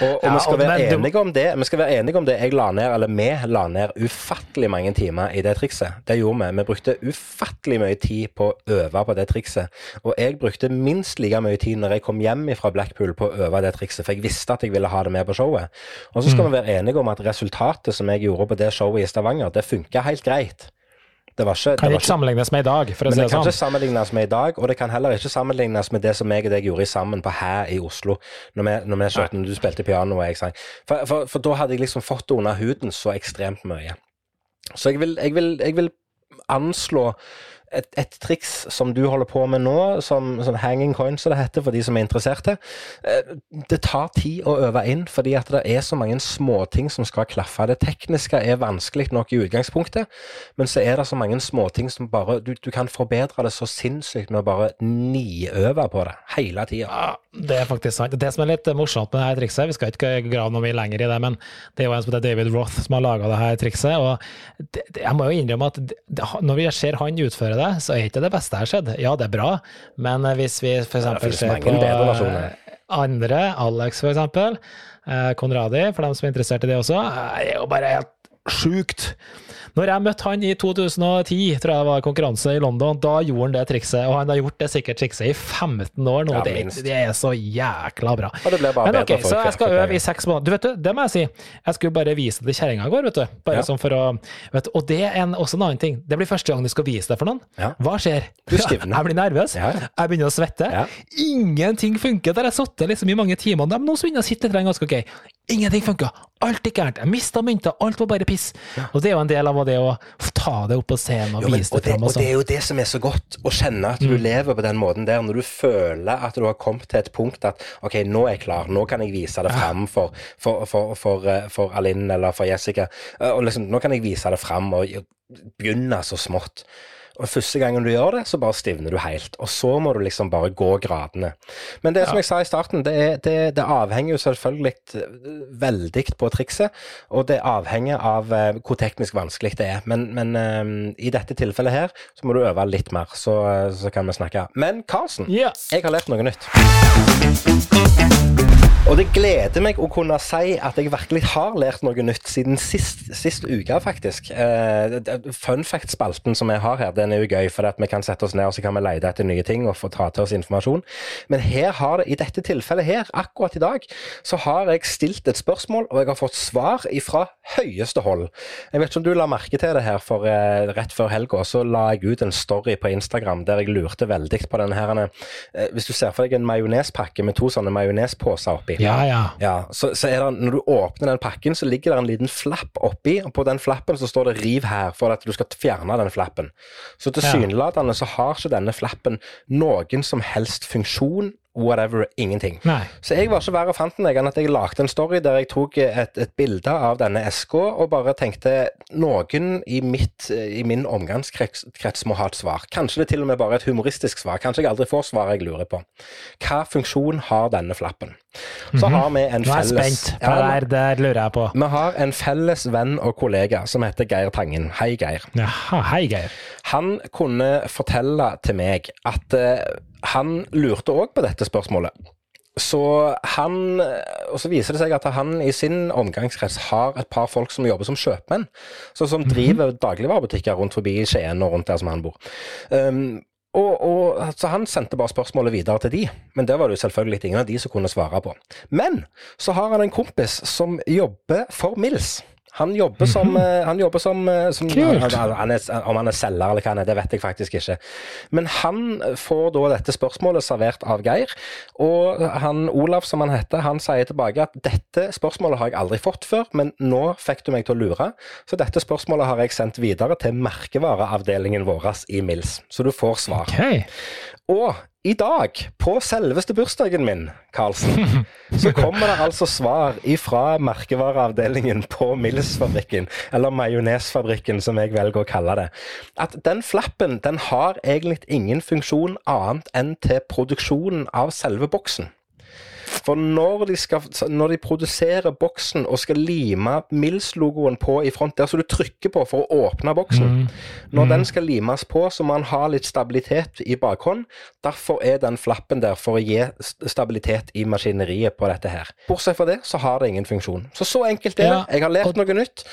Og, og Ja, vi skal og- være enige om det. Vi skal være enige om det. Jeg la ned, eller vi la ned ufattelig mange timer i det trikset. Det gjorde vi. Vi brukte ufattelig mye tid på å øve på det trikset. Og jeg brukte minst like mye tid når jeg kom hjem fra Blackpool på å øve det trikset, for jeg visste at jeg ville ha det med på showet. Og så skal Mm. vi være enige om at resultatet som jeg gjorde på det showet i Stavanger, det funka helt greit. Det var ikke, det Kan var ikke sammenlignes med i dag, for å men si det det kan sånn. ikke sammenlignes med i dag, og det kan heller ikke sammenlignes med det som jeg og deg gjorde sammen på Hæ i Oslo, når vi, når vi kjørte, når du spilte piano og jeg sang. For, for, for da hadde jeg liksom fått det under huden så ekstremt mye. Så jeg vil, jeg vil, jeg vil anslå et, et triks som du holder på med nå, som, som hanging coin, som det heter for de som er interesserte. Eh, Det tar tid å øve inn, fordi at det er så mange småting som skal klaffe. Det tekniske er vanskelig nok i utgangspunktet, men så er det så mange småting som bare Du, du kan forbedre det så sinnssykt med å bare niøve på det hele tida. Det er faktisk sant. Det som er litt morsomt med det her trikset, vi skal ikke grave noe mye lenger i det, men det er jo en som heter David Roth som har laga det her trikset. og det, Jeg må jo innrømme at det, når vi ser han utføre det, så er ikke det beste jeg har sett. Ja, det er bra, men hvis vi f.eks. ser på eh, andre, Alex eksempel, eh, Konradi, for dem som er interessert i det også, eh, er jo bare helt sjukt. Når jeg møtte han i 2010, tror jeg det var konkurranse i London, da gjorde han det trikset, og han har gjort det sikkert trikset i 15 år nå. Ja, det, det er så jækla bra. Men ok, så jeg skal øve i seks måneder. Du vet du, det må jeg si. Jeg skulle bare vise det til kjerringa i går, vet du. Bare Ja. sånn for å vet du, Og det er en, også en annen ting. Det blir første gang du skal vise det for noen. Ja. Hva skjer? Jeg blir nervøs. Jeg begynner å svette. Ingenting funker. Der jeg har sittet liksom i mange timer. Men nå begynner jeg å sitte litt ganske ok. Ingenting funker. Alt er gærent. Jeg mista mynter. Alt var bare piss. Og det er jo en del av det å ta det opp på scenen og Jo, men, vise det det, fram. og Og det er sånn. jo det som er så godt, å kjenne at du lever på den måten der, når du føler at du har kommet til et punkt at ok, nå er jeg klar, nå kan jeg vise det fram for, for, for, for, eh, for Alinn eller for Jessica. Eh, Og liksom, nå kan jeg vise det fram og begynne så smått. Og Første gangen du gjør det, så bare stivner du helt. Og så må du liksom bare gå gradene. Men det som jeg sa i starten, det, er, det, det avhenger jo selvfølgelig eh, veldig på trikset. Og det avhenger av uh, hvor teknisk vanskelig det er. Men, men eh, i dette tilfellet her, så må du øve litt mer, så, så kan vi snakke. Men Karlsen, Ja. jeg har lært noe nytt. Og det gleder meg å kunne si at jeg virkelig har lært noe nytt siden sist, sist uke, faktisk. Uh, fun fact-spalten som jeg har her, den er jo gøy, for vi kan sette oss ned og så kan vi lete etter nye ting og få ta til oss informasjon. Men her har det, i dette tilfellet her, akkurat i dag, så har jeg stilt et spørsmål, og jeg har fått svar ifra høyeste hold. Jeg vet ikke om du la merke til det her, for uh, rett før helga så la jeg ut en story på Instagram der jeg lurte veldig på denne her, eh, Hvis du ser for deg en majonespakke med to sånne majonesposer oppi. Ja, ja. Ja, så, så det, Når du åpner den pakken, så ligger det en liten flapp oppi, og på den flappen så står det 'riv her', for at du skal fjerne den flappen. Så tilsynelatende så har ikke denne flappen noen som helst funksjon whatever, ingenting. Nei. Så jeg var ikke verre fant enn jeg enn at jeg lagde en story der jeg tok et, et bilde av denne eska og bare tenkte noen i, mitt, i min omgangskrets krets må ha et svar. Kanskje det til og med bare er et humoristisk svar. Kanskje jeg aldri får svaret jeg lurer på. Hva funksjon har denne flappen? Så har vi en Nå er jeg spent. spent, Ja, der, der lurer jeg på. vi har en felles venn og kollega som heter Geir Tangen. Hei, Geir. Jaha, hei, Geir. Han kunne fortelle til meg at eh, han lurte òg på dette spørsmålet. Så han Og så viser det seg at han i sin omgangskrets har et par folk som jobber som kjøpmenn. Så som driver dagligvarebutikker rundt forbi Skien og rundt der som han bor. Um, og, og, så Han sendte bare spørsmålet videre til de, men det var det jo selvfølgelig ingen av de som kunne svare på. Men så har han en kompis som jobber for Mills. Han jobber som, eh, han jobber som, eh, som Kult. han, han er, Om han er selger eller hva han er, det vet jeg faktisk ikke. Men han får da dette spørsmålet servert av Geir, og han Olav, som han heter, han sier tilbake at dette spørsmålet har jeg aldri fått før, men nå fikk du meg til å lure, så dette spørsmålet har jeg sendt videre til merkevareavdelingen vår i Mills, så du får svar. Ok. Og i dag, på selveste bursdagen min, Karlsen, så kommer det altså svar ifra merkevareavdelingen på Mills-fabrikken, eller majonesfabrikken som jeg velger å kalle det, at den flappen den har egentlig ingen funksjon annet enn til produksjonen av selve boksen. For når de, skal, når de produserer boksen og skal lime Mills-logoen på i front, der som du trykker på for å åpne boksen Når den skal limes på, så må den ha litt stabilitet i bakhånd. Derfor er den flappen der for å gi stabilitet i maskineriet på dette her. Bortsett fra det, så har det ingen funksjon. Så så enkelt er det. Ja, Jeg har lært og- noe nytt.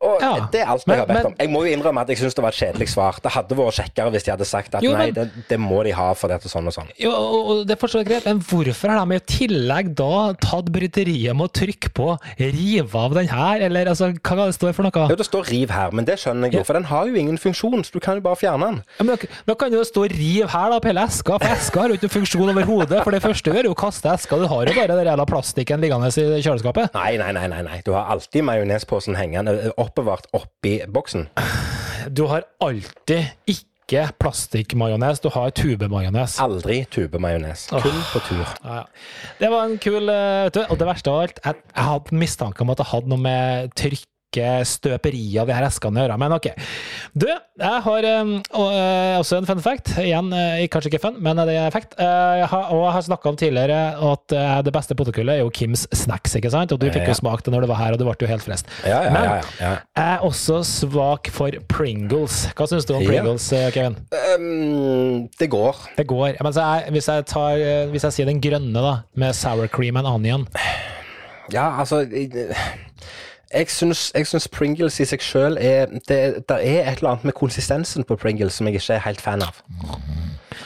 Og Ja, det er alt men- jeg har bedt om. Jeg må jo innrømme at jeg syns det var et kjedelig svar. Det hadde vært kjekkere hvis de hadde sagt at Jo, nei, men- det, det må de ha for dette sånn og sånn. Jo, og, det er fortsatt greit, men hvorfor har de i tillegg da tatt bryteriet med å trykke på 'rive av den her', eller altså, hva det står for noe? Jo, det står riv her, men det skjønner jeg jo, for den har jo ingen funksjon, så du kan jo bare fjerne den. Ja, men da- kan kan jo stå 'riv her' da på hele eska, for eska har jo ikke funksjon overhodet. For det første er jo å kaste eska, du har jo bare den jævla plastikken liggende i kjøleskapet. Nei, nei, nei, nei, nei. Du har alltid majonesposen hengende eh, oppbevart oppi boksen. Du har alltid ikke plastikkmajones, du har tubemajones. Aldri tubemajones. Kun på tur. Ja, ja. Det var en kul eh, vet du, Og det verste av alt, jeg, jeg hadde mistanke om at det hadde noe med trykk støperi av de her eskene å gjøre, men ok. Du, jeg har eh, også en fun fact. Igjen, eh, kanskje ikke fun, men det er fact. Eh, jeg har, og jeg har snakka om tidligere at det beste potetgullet er jo Kims Snacks, ikke sant? Og du fikk jo smakt det når du var her, og du ble jo helt frest. Ja, ja, Men ja, ja. jeg er også svak for Pringles. Hva syns du om Pringles, Kevin? Um, det går. Det går. Men så jeg, hvis, jeg tar, hvis jeg sier den grønne, da, med sour cream and onion Ja, altså jeg- syns, jeg syns Pringles i seg sjøl er det, det er et eller annet med konsistensen på Pringles som jeg ikke er helt fan av.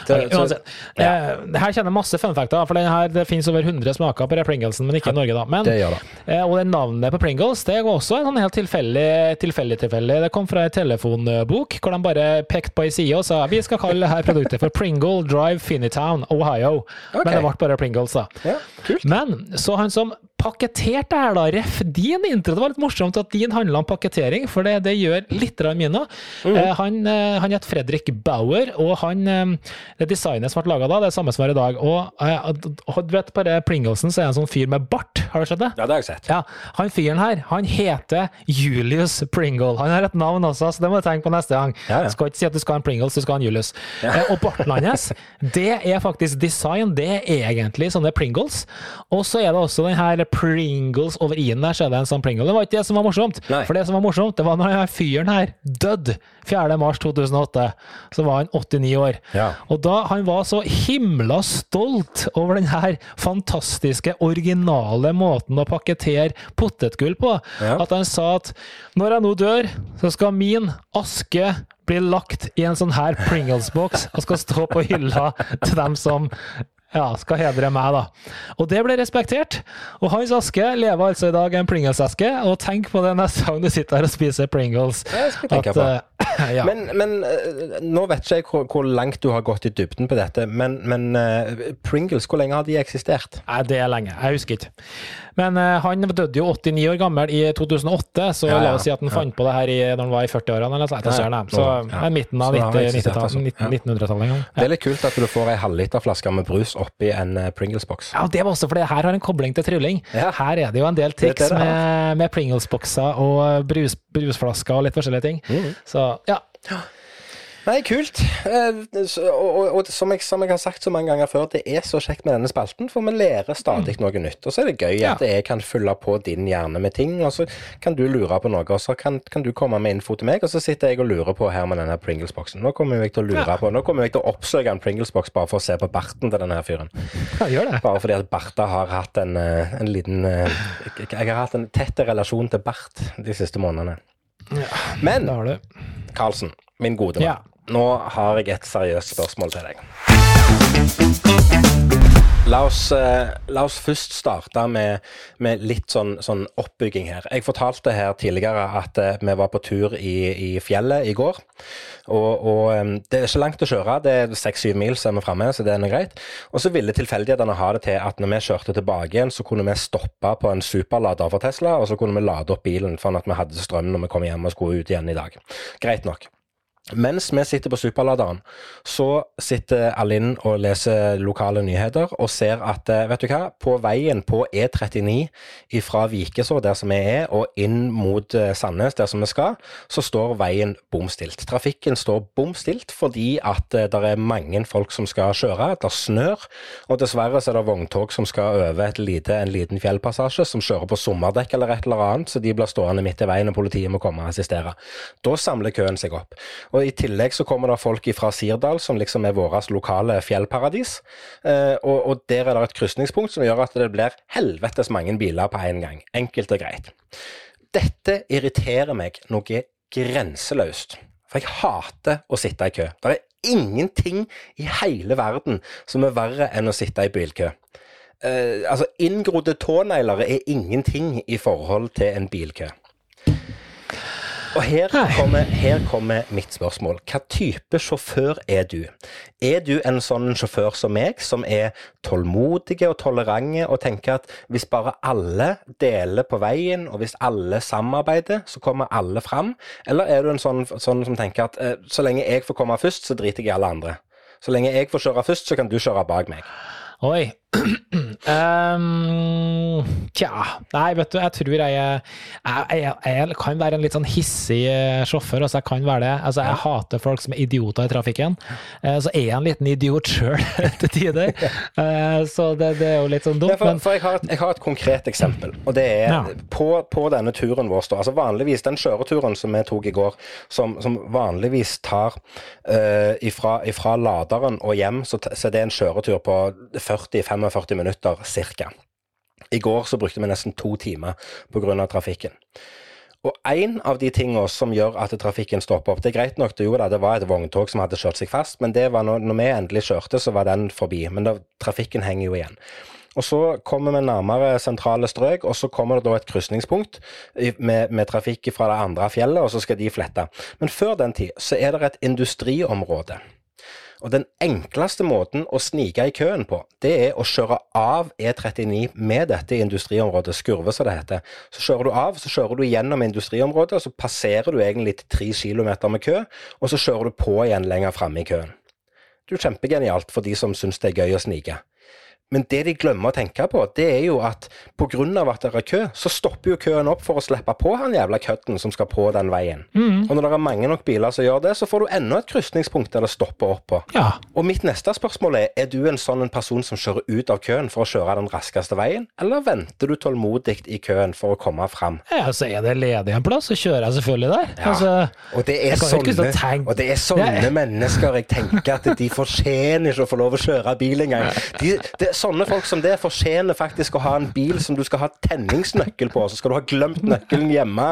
Det- så- Uansett. ja. Eh, her kjenner jeg masse funfacter, for her, det finnes over 100 smaker på Pringlesen, men ikke i Norge, da. Men, Det gjør det. eh, og det navnet på Pringles det var også en sånn helt tilfeldig, tilfeldig, tilfeldig. Det kom fra en telefonbok, hvor de bare pekte på ei side og sa vi skal kalle dette produktet for Pringle Drive Finitown, Ohio. Okay. Men det ble bare Pringles, da. Ja. Men så han som pakketerte det her, da, ref din intro, det var litt morsomt at din handla om pakketering, for det, det gjør litt grann min òg. Mhm. Eh, han, eh, han het Fredrik Bauer, og han, eh, det designet som ble laga da, det er samme som er i dag. Og, eh, og du vet bare Pringlesen, så er det en sånn fyr med bart, har du sett det? Ja, det har jeg sett. Ja, han fyren her, han heter Julius Pringle. Han har et navn også, så det må du tenke på neste gang. Ja, ja. Du skal ikke si at du skal ha en Pringles, du skal ha en Julius. Eh, Og barten hans, det er faktisk design, det er egentlig sånne Pringles. Og så er det også den her Pringles over i-en der, så er det en sånn Pringle. Det var ikke det som var morsomt. Nei. For det som var morsomt, det var når denne fyren her døde 4. mars 2008. Så var han 89 år. Ja. Og da han var så himla stolt over den her fantastiske, originale måten å pakkettere potetgull på, Ja. at han sa at når jeg nå dør, så skal min aske bli lagt i en sånn her Pringles-boks og skal stå på hylla til dem som ja, skal hedre meg, da. Og det ble respektert. Og hans aske lever altså i dag en Pringles-eske, og tenk på det neste gang du sitter her og spiser Pringles. Det skal jeg tenke At, på. Ja. Men, men eh, nå vet ikke jeg hvor, hvor langt du har gått i dybden på dette, men, men uh, Pringles, hvor lenge har de eksistert? Nei, det er lenge. Jeg husker ikke. Men uh, han døde jo 89 år gammel i 2008, så Ja, ja, la oss si at han ja. fant på det her i, når han var i 40-årene, eller så, Ja, ja. så Ja. midten av Så det har 90 eksistert, 90-tallet, altså. 19- Ja. 1900-tallet en. Det er litt kult at du får ei halvliterflaske med brus oppi en Pringles-boks. Ja, det var også fordi her har en kobling til trylling. Ja. Her er det jo en del triks det det med, med Pringles-bokser og brus, brusflasker og litt forskjellige ting. Mm. Så ja. Nei, kult. Eh, Og, og, og som, jeg, som jeg har sagt så mange ganger før, det er så kjekt med denne spalten, for vi lærer stadig noe nytt. Og så er det gøy Ja. at jeg kan fylle på din hjerne med ting, og så kan du lure på noe, og så kan, kan du komme med info til meg, og så sitter jeg og lurer på her med denne Pringles-boksen. Nå kommer jeg til å lure Ja. på, nå kommer jeg til å oppsøke en Pringles-boks bare for å se på barten til denne fyren. ja, gjør det. Bare fordi at Barta har hatt en, eh, en liten eh, Jeg har hatt en tett relasjon til Bart de siste månedene. Men har du. Karlsen, min gode mann. Ja. Nå har jeg et seriøst spørsmål til deg. La oss, eh, la oss først starte med, med litt sånn, sånn oppbygging her. Jeg fortalte her tidligere at eh, vi var på tur i, i fjellet i går. Og, og eh, det er ikke langt å kjøre, det er seks-syv mil så er vi framme, så det er noe greit. Og så ville tilfeldighetene ha det til at når vi kjørte tilbake igjen, så kunne vi stoppe på en superlader for Tesla, og så kunne vi lade opp bilen sånn at vi hadde strøm når vi kom hjem og skulle ut igjen i dag. Greit nok. Mens vi sitter på superladeren, så sitter Alinn og leser lokale nyheter og ser at eh, vet du hva, på veien på E39 fra Vikeså, der som vi er, og inn mot eh, Sandnes, der som vi skal, så står veien bom stilt. Trafikken står bom stilt fordi at det er mange folk som skal kjøre, det snør, og dessverre så er det vogntog som skal over lite, en liten fjellpassasje, som kjører på sommerdekk eller et eller annet, så de blir stående midt i veien og politiet må komme og assistere. Da samler køen seg opp. Og I tillegg så kommer det folk fra Sirdal, som liksom er vårt lokale fjellparadis. Eh, og, og der er det et krysningspunkt som gjør at det blir helvetes mange biler på en gang. Enkelt og greit. Dette irriterer meg noe grenseløst. For jeg hater å sitte i kø. Det er ingenting i hele verden som er verre enn å sitte i bilkø. Eh, altså, inngrodde tånegler er ingenting i forhold til en bilkø. Og her kommer, her kommer mitt spørsmål. Hva type sjåfør er du? Er du en sånn sjåfør som meg, som er tålmodige og tolerante og tenker at hvis bare alle deler på veien, og hvis alle samarbeider, så kommer alle fram? Eller er du en sånn, sånn som tenker at eh, så lenge jeg får komme først, så driter jeg i alle andre? Så lenge jeg får kjøre først, så kan du kjøre bak meg. Oi. Um, tja. Nei, vet du, jeg tror jeg jeg, jeg, jeg kan være en litt sånn hissig eh, sjåfør. Altså, jeg kan være det. Altså, jeg hater folk som er idioter i trafikken. Eh, så er jeg en liten idiot sjøl til tider. Eh, så det, det er jo litt sånn Ja, dumt. for, Men for jeg, har et, jeg har et konkret eksempel, og det er Ja. på, på denne turen vår. da, altså Vanligvis den kjøreturen som vi tok i går, som, som vanligvis tar uh, ifra, ifra laderen og hjem, så, så det er en kjøretur på 40-45 minutter cirka. I går så brukte vi nesten to timer pga. trafikken. Og en av de tingene som gjør at trafikken stopper opp Det er greit nok, det, jo da, det var et vogntog som hadde kjørt seg fast, men det var når, når vi endelig kjørte, så var den forbi. Men da, trafikken henger jo igjen. Og så kommer vi nærmere sentrale strøk, og så kommer det da et krysningspunkt med, med trafikk fra det andre fjellet, og så skal de flette. Men før den tid så er det et industriområde. Og den enkleste måten å snike i køen på, det er å kjøre av E39 med dette industriområdet, skurve som det heter. Så kjører du av, så kjører du gjennom industriområdet, så passerer du egentlig til tre kilometer med kø, og så kjører du på igjen lenger framme i køen. Det er jo kjempegenialt for de som syns det er gøy å snike. Men det de glemmer å tenke på, det er jo at pga. at det er kø, så stopper jo køen opp for å slippe på han jævla kødden som skal på den veien. Og når det er mange nok biler som gjør det, så får du enda et krysningspunkt der det stopper opp på. ja. Og mitt neste spørsmål er, er du en sånn en person som kjører ut av køen for å kjøre den raskeste veien, eller venter du tålmodig i køen for å komme fram? ja, så er det ledig en plass, så kjører jeg selvfølgelig der. Altså, Og det er sånne, og det er sånne Ja. mennesker jeg tenker at de fortjener ikke å få lov å kjøre bil engang. De, det, sånne folk som det fortjener faktisk å ha en bil som du skal ha tenningsnøkkel på, så skal du ha glemt nøkkelen hjemme.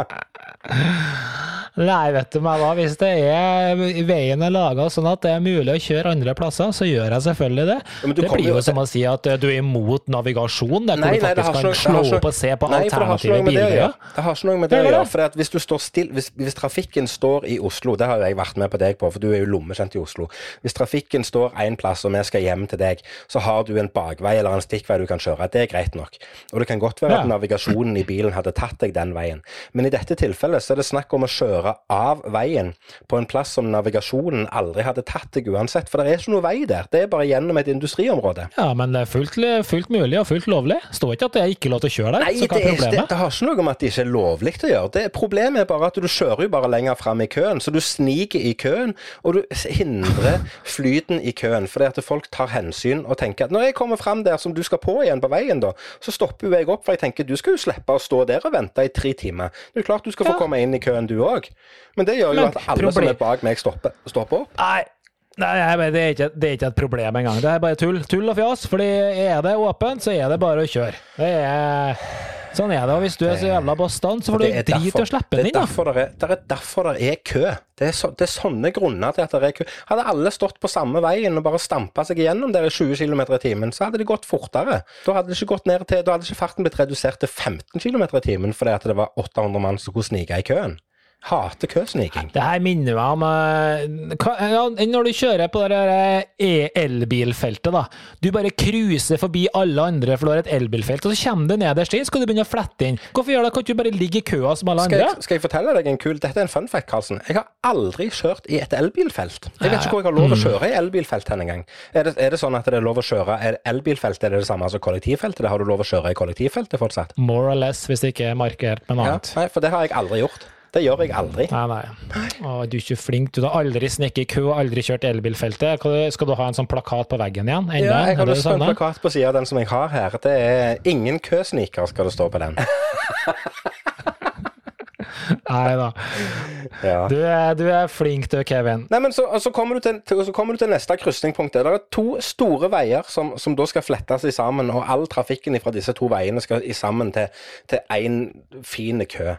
Nei, vet du meg hva, hvis det er veien er laga sånn at det er mulig å kjøre andre plasser, så gjør jeg selvfølgelig det. Ja, det blir jo som å si at eh, du er imot navigasjon, der hvor du faktisk nei, kan slå opp og se på Nei, alternative biler. med det bilveier. Det har ikke noe med det å gjøre. For at hvis, du står still, hvis, hvis trafikken står i Oslo, det har jeg vært med på deg på, for du er jo lommekjent i Oslo. Hvis trafikken står én plass, og vi skal hjem til deg, så har du en bakvei eller en stikkvei du kan kjøre. Det er greit nok. Og det kan godt være at navigasjonen i bilen hadde tatt deg den veien. Men i dette tilfellet så er det snakk om å kjøre av veien på en plass som navigasjonen aldri hadde tatt deg uansett. For det er ikke noe vei der. Det er bare gjennom et industriområde. Ja, men det er fullt, fullt mulig og fullt lovlig. Står ikke at det er ikke lov til å kjøre der. Nei, så det, er er, det, det har ikke noe med at det ikke er lovlig å gjøre. Det, problemet er bare at du kjører jo bare lenger fram i køen, så du sniker i køen, og du hindrer flyten i køen. Fordi at folk tar hensyn og tenker at når jeg kommer fram der som du skal på igjen på veien, da, så stopper jo jeg opp, for jeg tenker du skal jo slippe å stå der og vente i tre timer. Det er klart du skal få Ja. komme inn i køen du òg. Men det gjør jo at alle som er bak meg, stopper, stopper opp. Nei, nei, det, er ikke, det er ikke et problem engang. Det er bare tull, tull og fjas. Fordi er det åpent, så er det bare å kjøre. Det er, sånn er det. Og hvis du er så jævla bastant, så får du drit er å slippe den er inn, det er, det er derfor det er kø. Det er, så, det er sånne grunner til at det er kø. Hadde alle stått på samme veien og bare stampa seg igjennom der i 20 km i timen, så hadde det gått fortere. Da hadde det ikke gått ned til, da hadde ikke farten blitt redusert til 15 km i timen fordi at det var 800 mann som skulle snike i køen. Hater køsniking. Det her minner meg om eh, ja, Når du kjører på det eh, elbilfeltet, da. Du bare cruiser forbi alle andre, for du har et elbilfelt, og så kommer du nederst inn, skal du begynne å flette inn. Hvorfor gjør det? Kan ikke du bare ligge i køa som alle Skal andre? jeg, skal jeg fortelle deg en kul Dette er en fun fact, Karlsen. Jeg har aldri kjørt i et elbilfelt. Jeg vet ikke hvor jeg har lov å kjøre i elbilfelt hen engang. Er det, er det sånn at det er lov å kjøre er Elbilfeltet er det det samme som kollektivfeltet? Har du lov å kjøre i kollektivfeltet fortsatt? More or less, hvis det ikke er markert med noe Ja, nei, for det har jeg aldri gjort. Det gjør jeg aldri. Nei, nei. Å, du er ikke flink. Du har aldri snekket i kø, aldri kjørt elbilfeltet. Skal du ha en sånn plakat på veggen igjen? Enda? Ja, jeg har lyst på en plakat på sida av den som jeg har her. Det er 'ingen køsniker', skal det stå på den. Nei da. Ja. Du er, du er flink du, Kevin. Nei, men så, så, kommer du til, til, så kommer du til neste krysningspunkt. Det er to store veier som, som da skal flettes sammen, og all trafikken fra disse to veiene skal i sammen til én fin kø.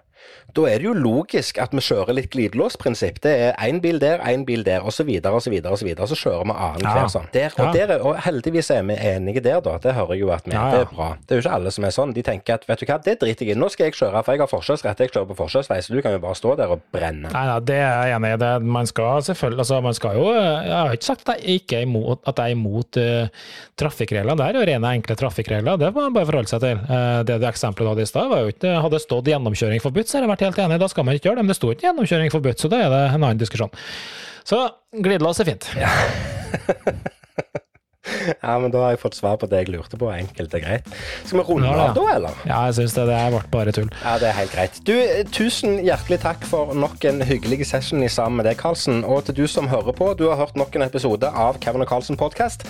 Da er det jo logisk at vi kjører litt glidelåsprinsipp. Det er én bil der, én bil der, osv., osv., osv. Så kjører vi annenhver Ja. sånn. Der, og, Ja. der er, og heldigvis er vi enige der, da. Det hører jo at vi Ja, Det ja. er bra. Det er jo ikke alle som er sånn. De tenker at vet du hva, det driter jeg i. Nå skal jeg kjøre, for jeg har forkjørsrett. Jeg kjører på forkjørsvei, så du kan jo bare stå der og brenne. Nei, nei, det er jeg enig i. Det- Man skal selvfølgelig altså, man skal jo Jeg har ikke sagt at jeg ikke er imot, at jeg er imot uh, trafikkregler. Det er jo rene, enkle trafikkregler. Det må man bare forholde seg til. Uh, det, det eksempelet du hadde i stad, Hadde stått gjennomkjøring forbudt, så har jeg vært helt enig. Da skal man ikke gjøre det. Men det sto ikke gjennomkjøring forbudt, så da er det en annen diskusjon. Så glidelås er fint. Ja, men da har jeg fått svar på det jeg lurte på. Enkelt og greit. Skal vi runde Ja, ja. av da, eller? Ja, jeg syns det. Det ble bare tull. Ja, det er helt greit. Du, eh, tusen hjertelig takk for nok en hyggelig session i sammen med deg, Karlsen. Og til du som hører på, du har hørt nok en episode av Kevin og Karlsen podkast.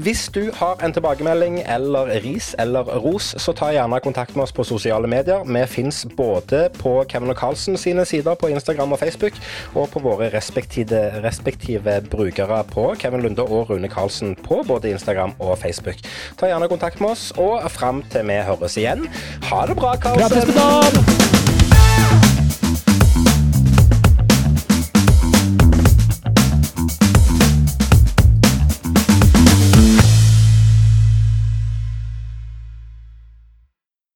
Hvis du har en tilbakemelding eller ris eller ros, så ta gjerne kontakt med oss på sosiale medier. Vi fins både på Kevin og Karlsen sine sider på Instagram og Facebook, og på våre respektive, respektive brukere på Kevin Lunde og Rune Karlsen på både Instagram og Facebook. Ta gjerne kontakt med oss, og fram til vi høres igjen, ha det bra, Karlsen!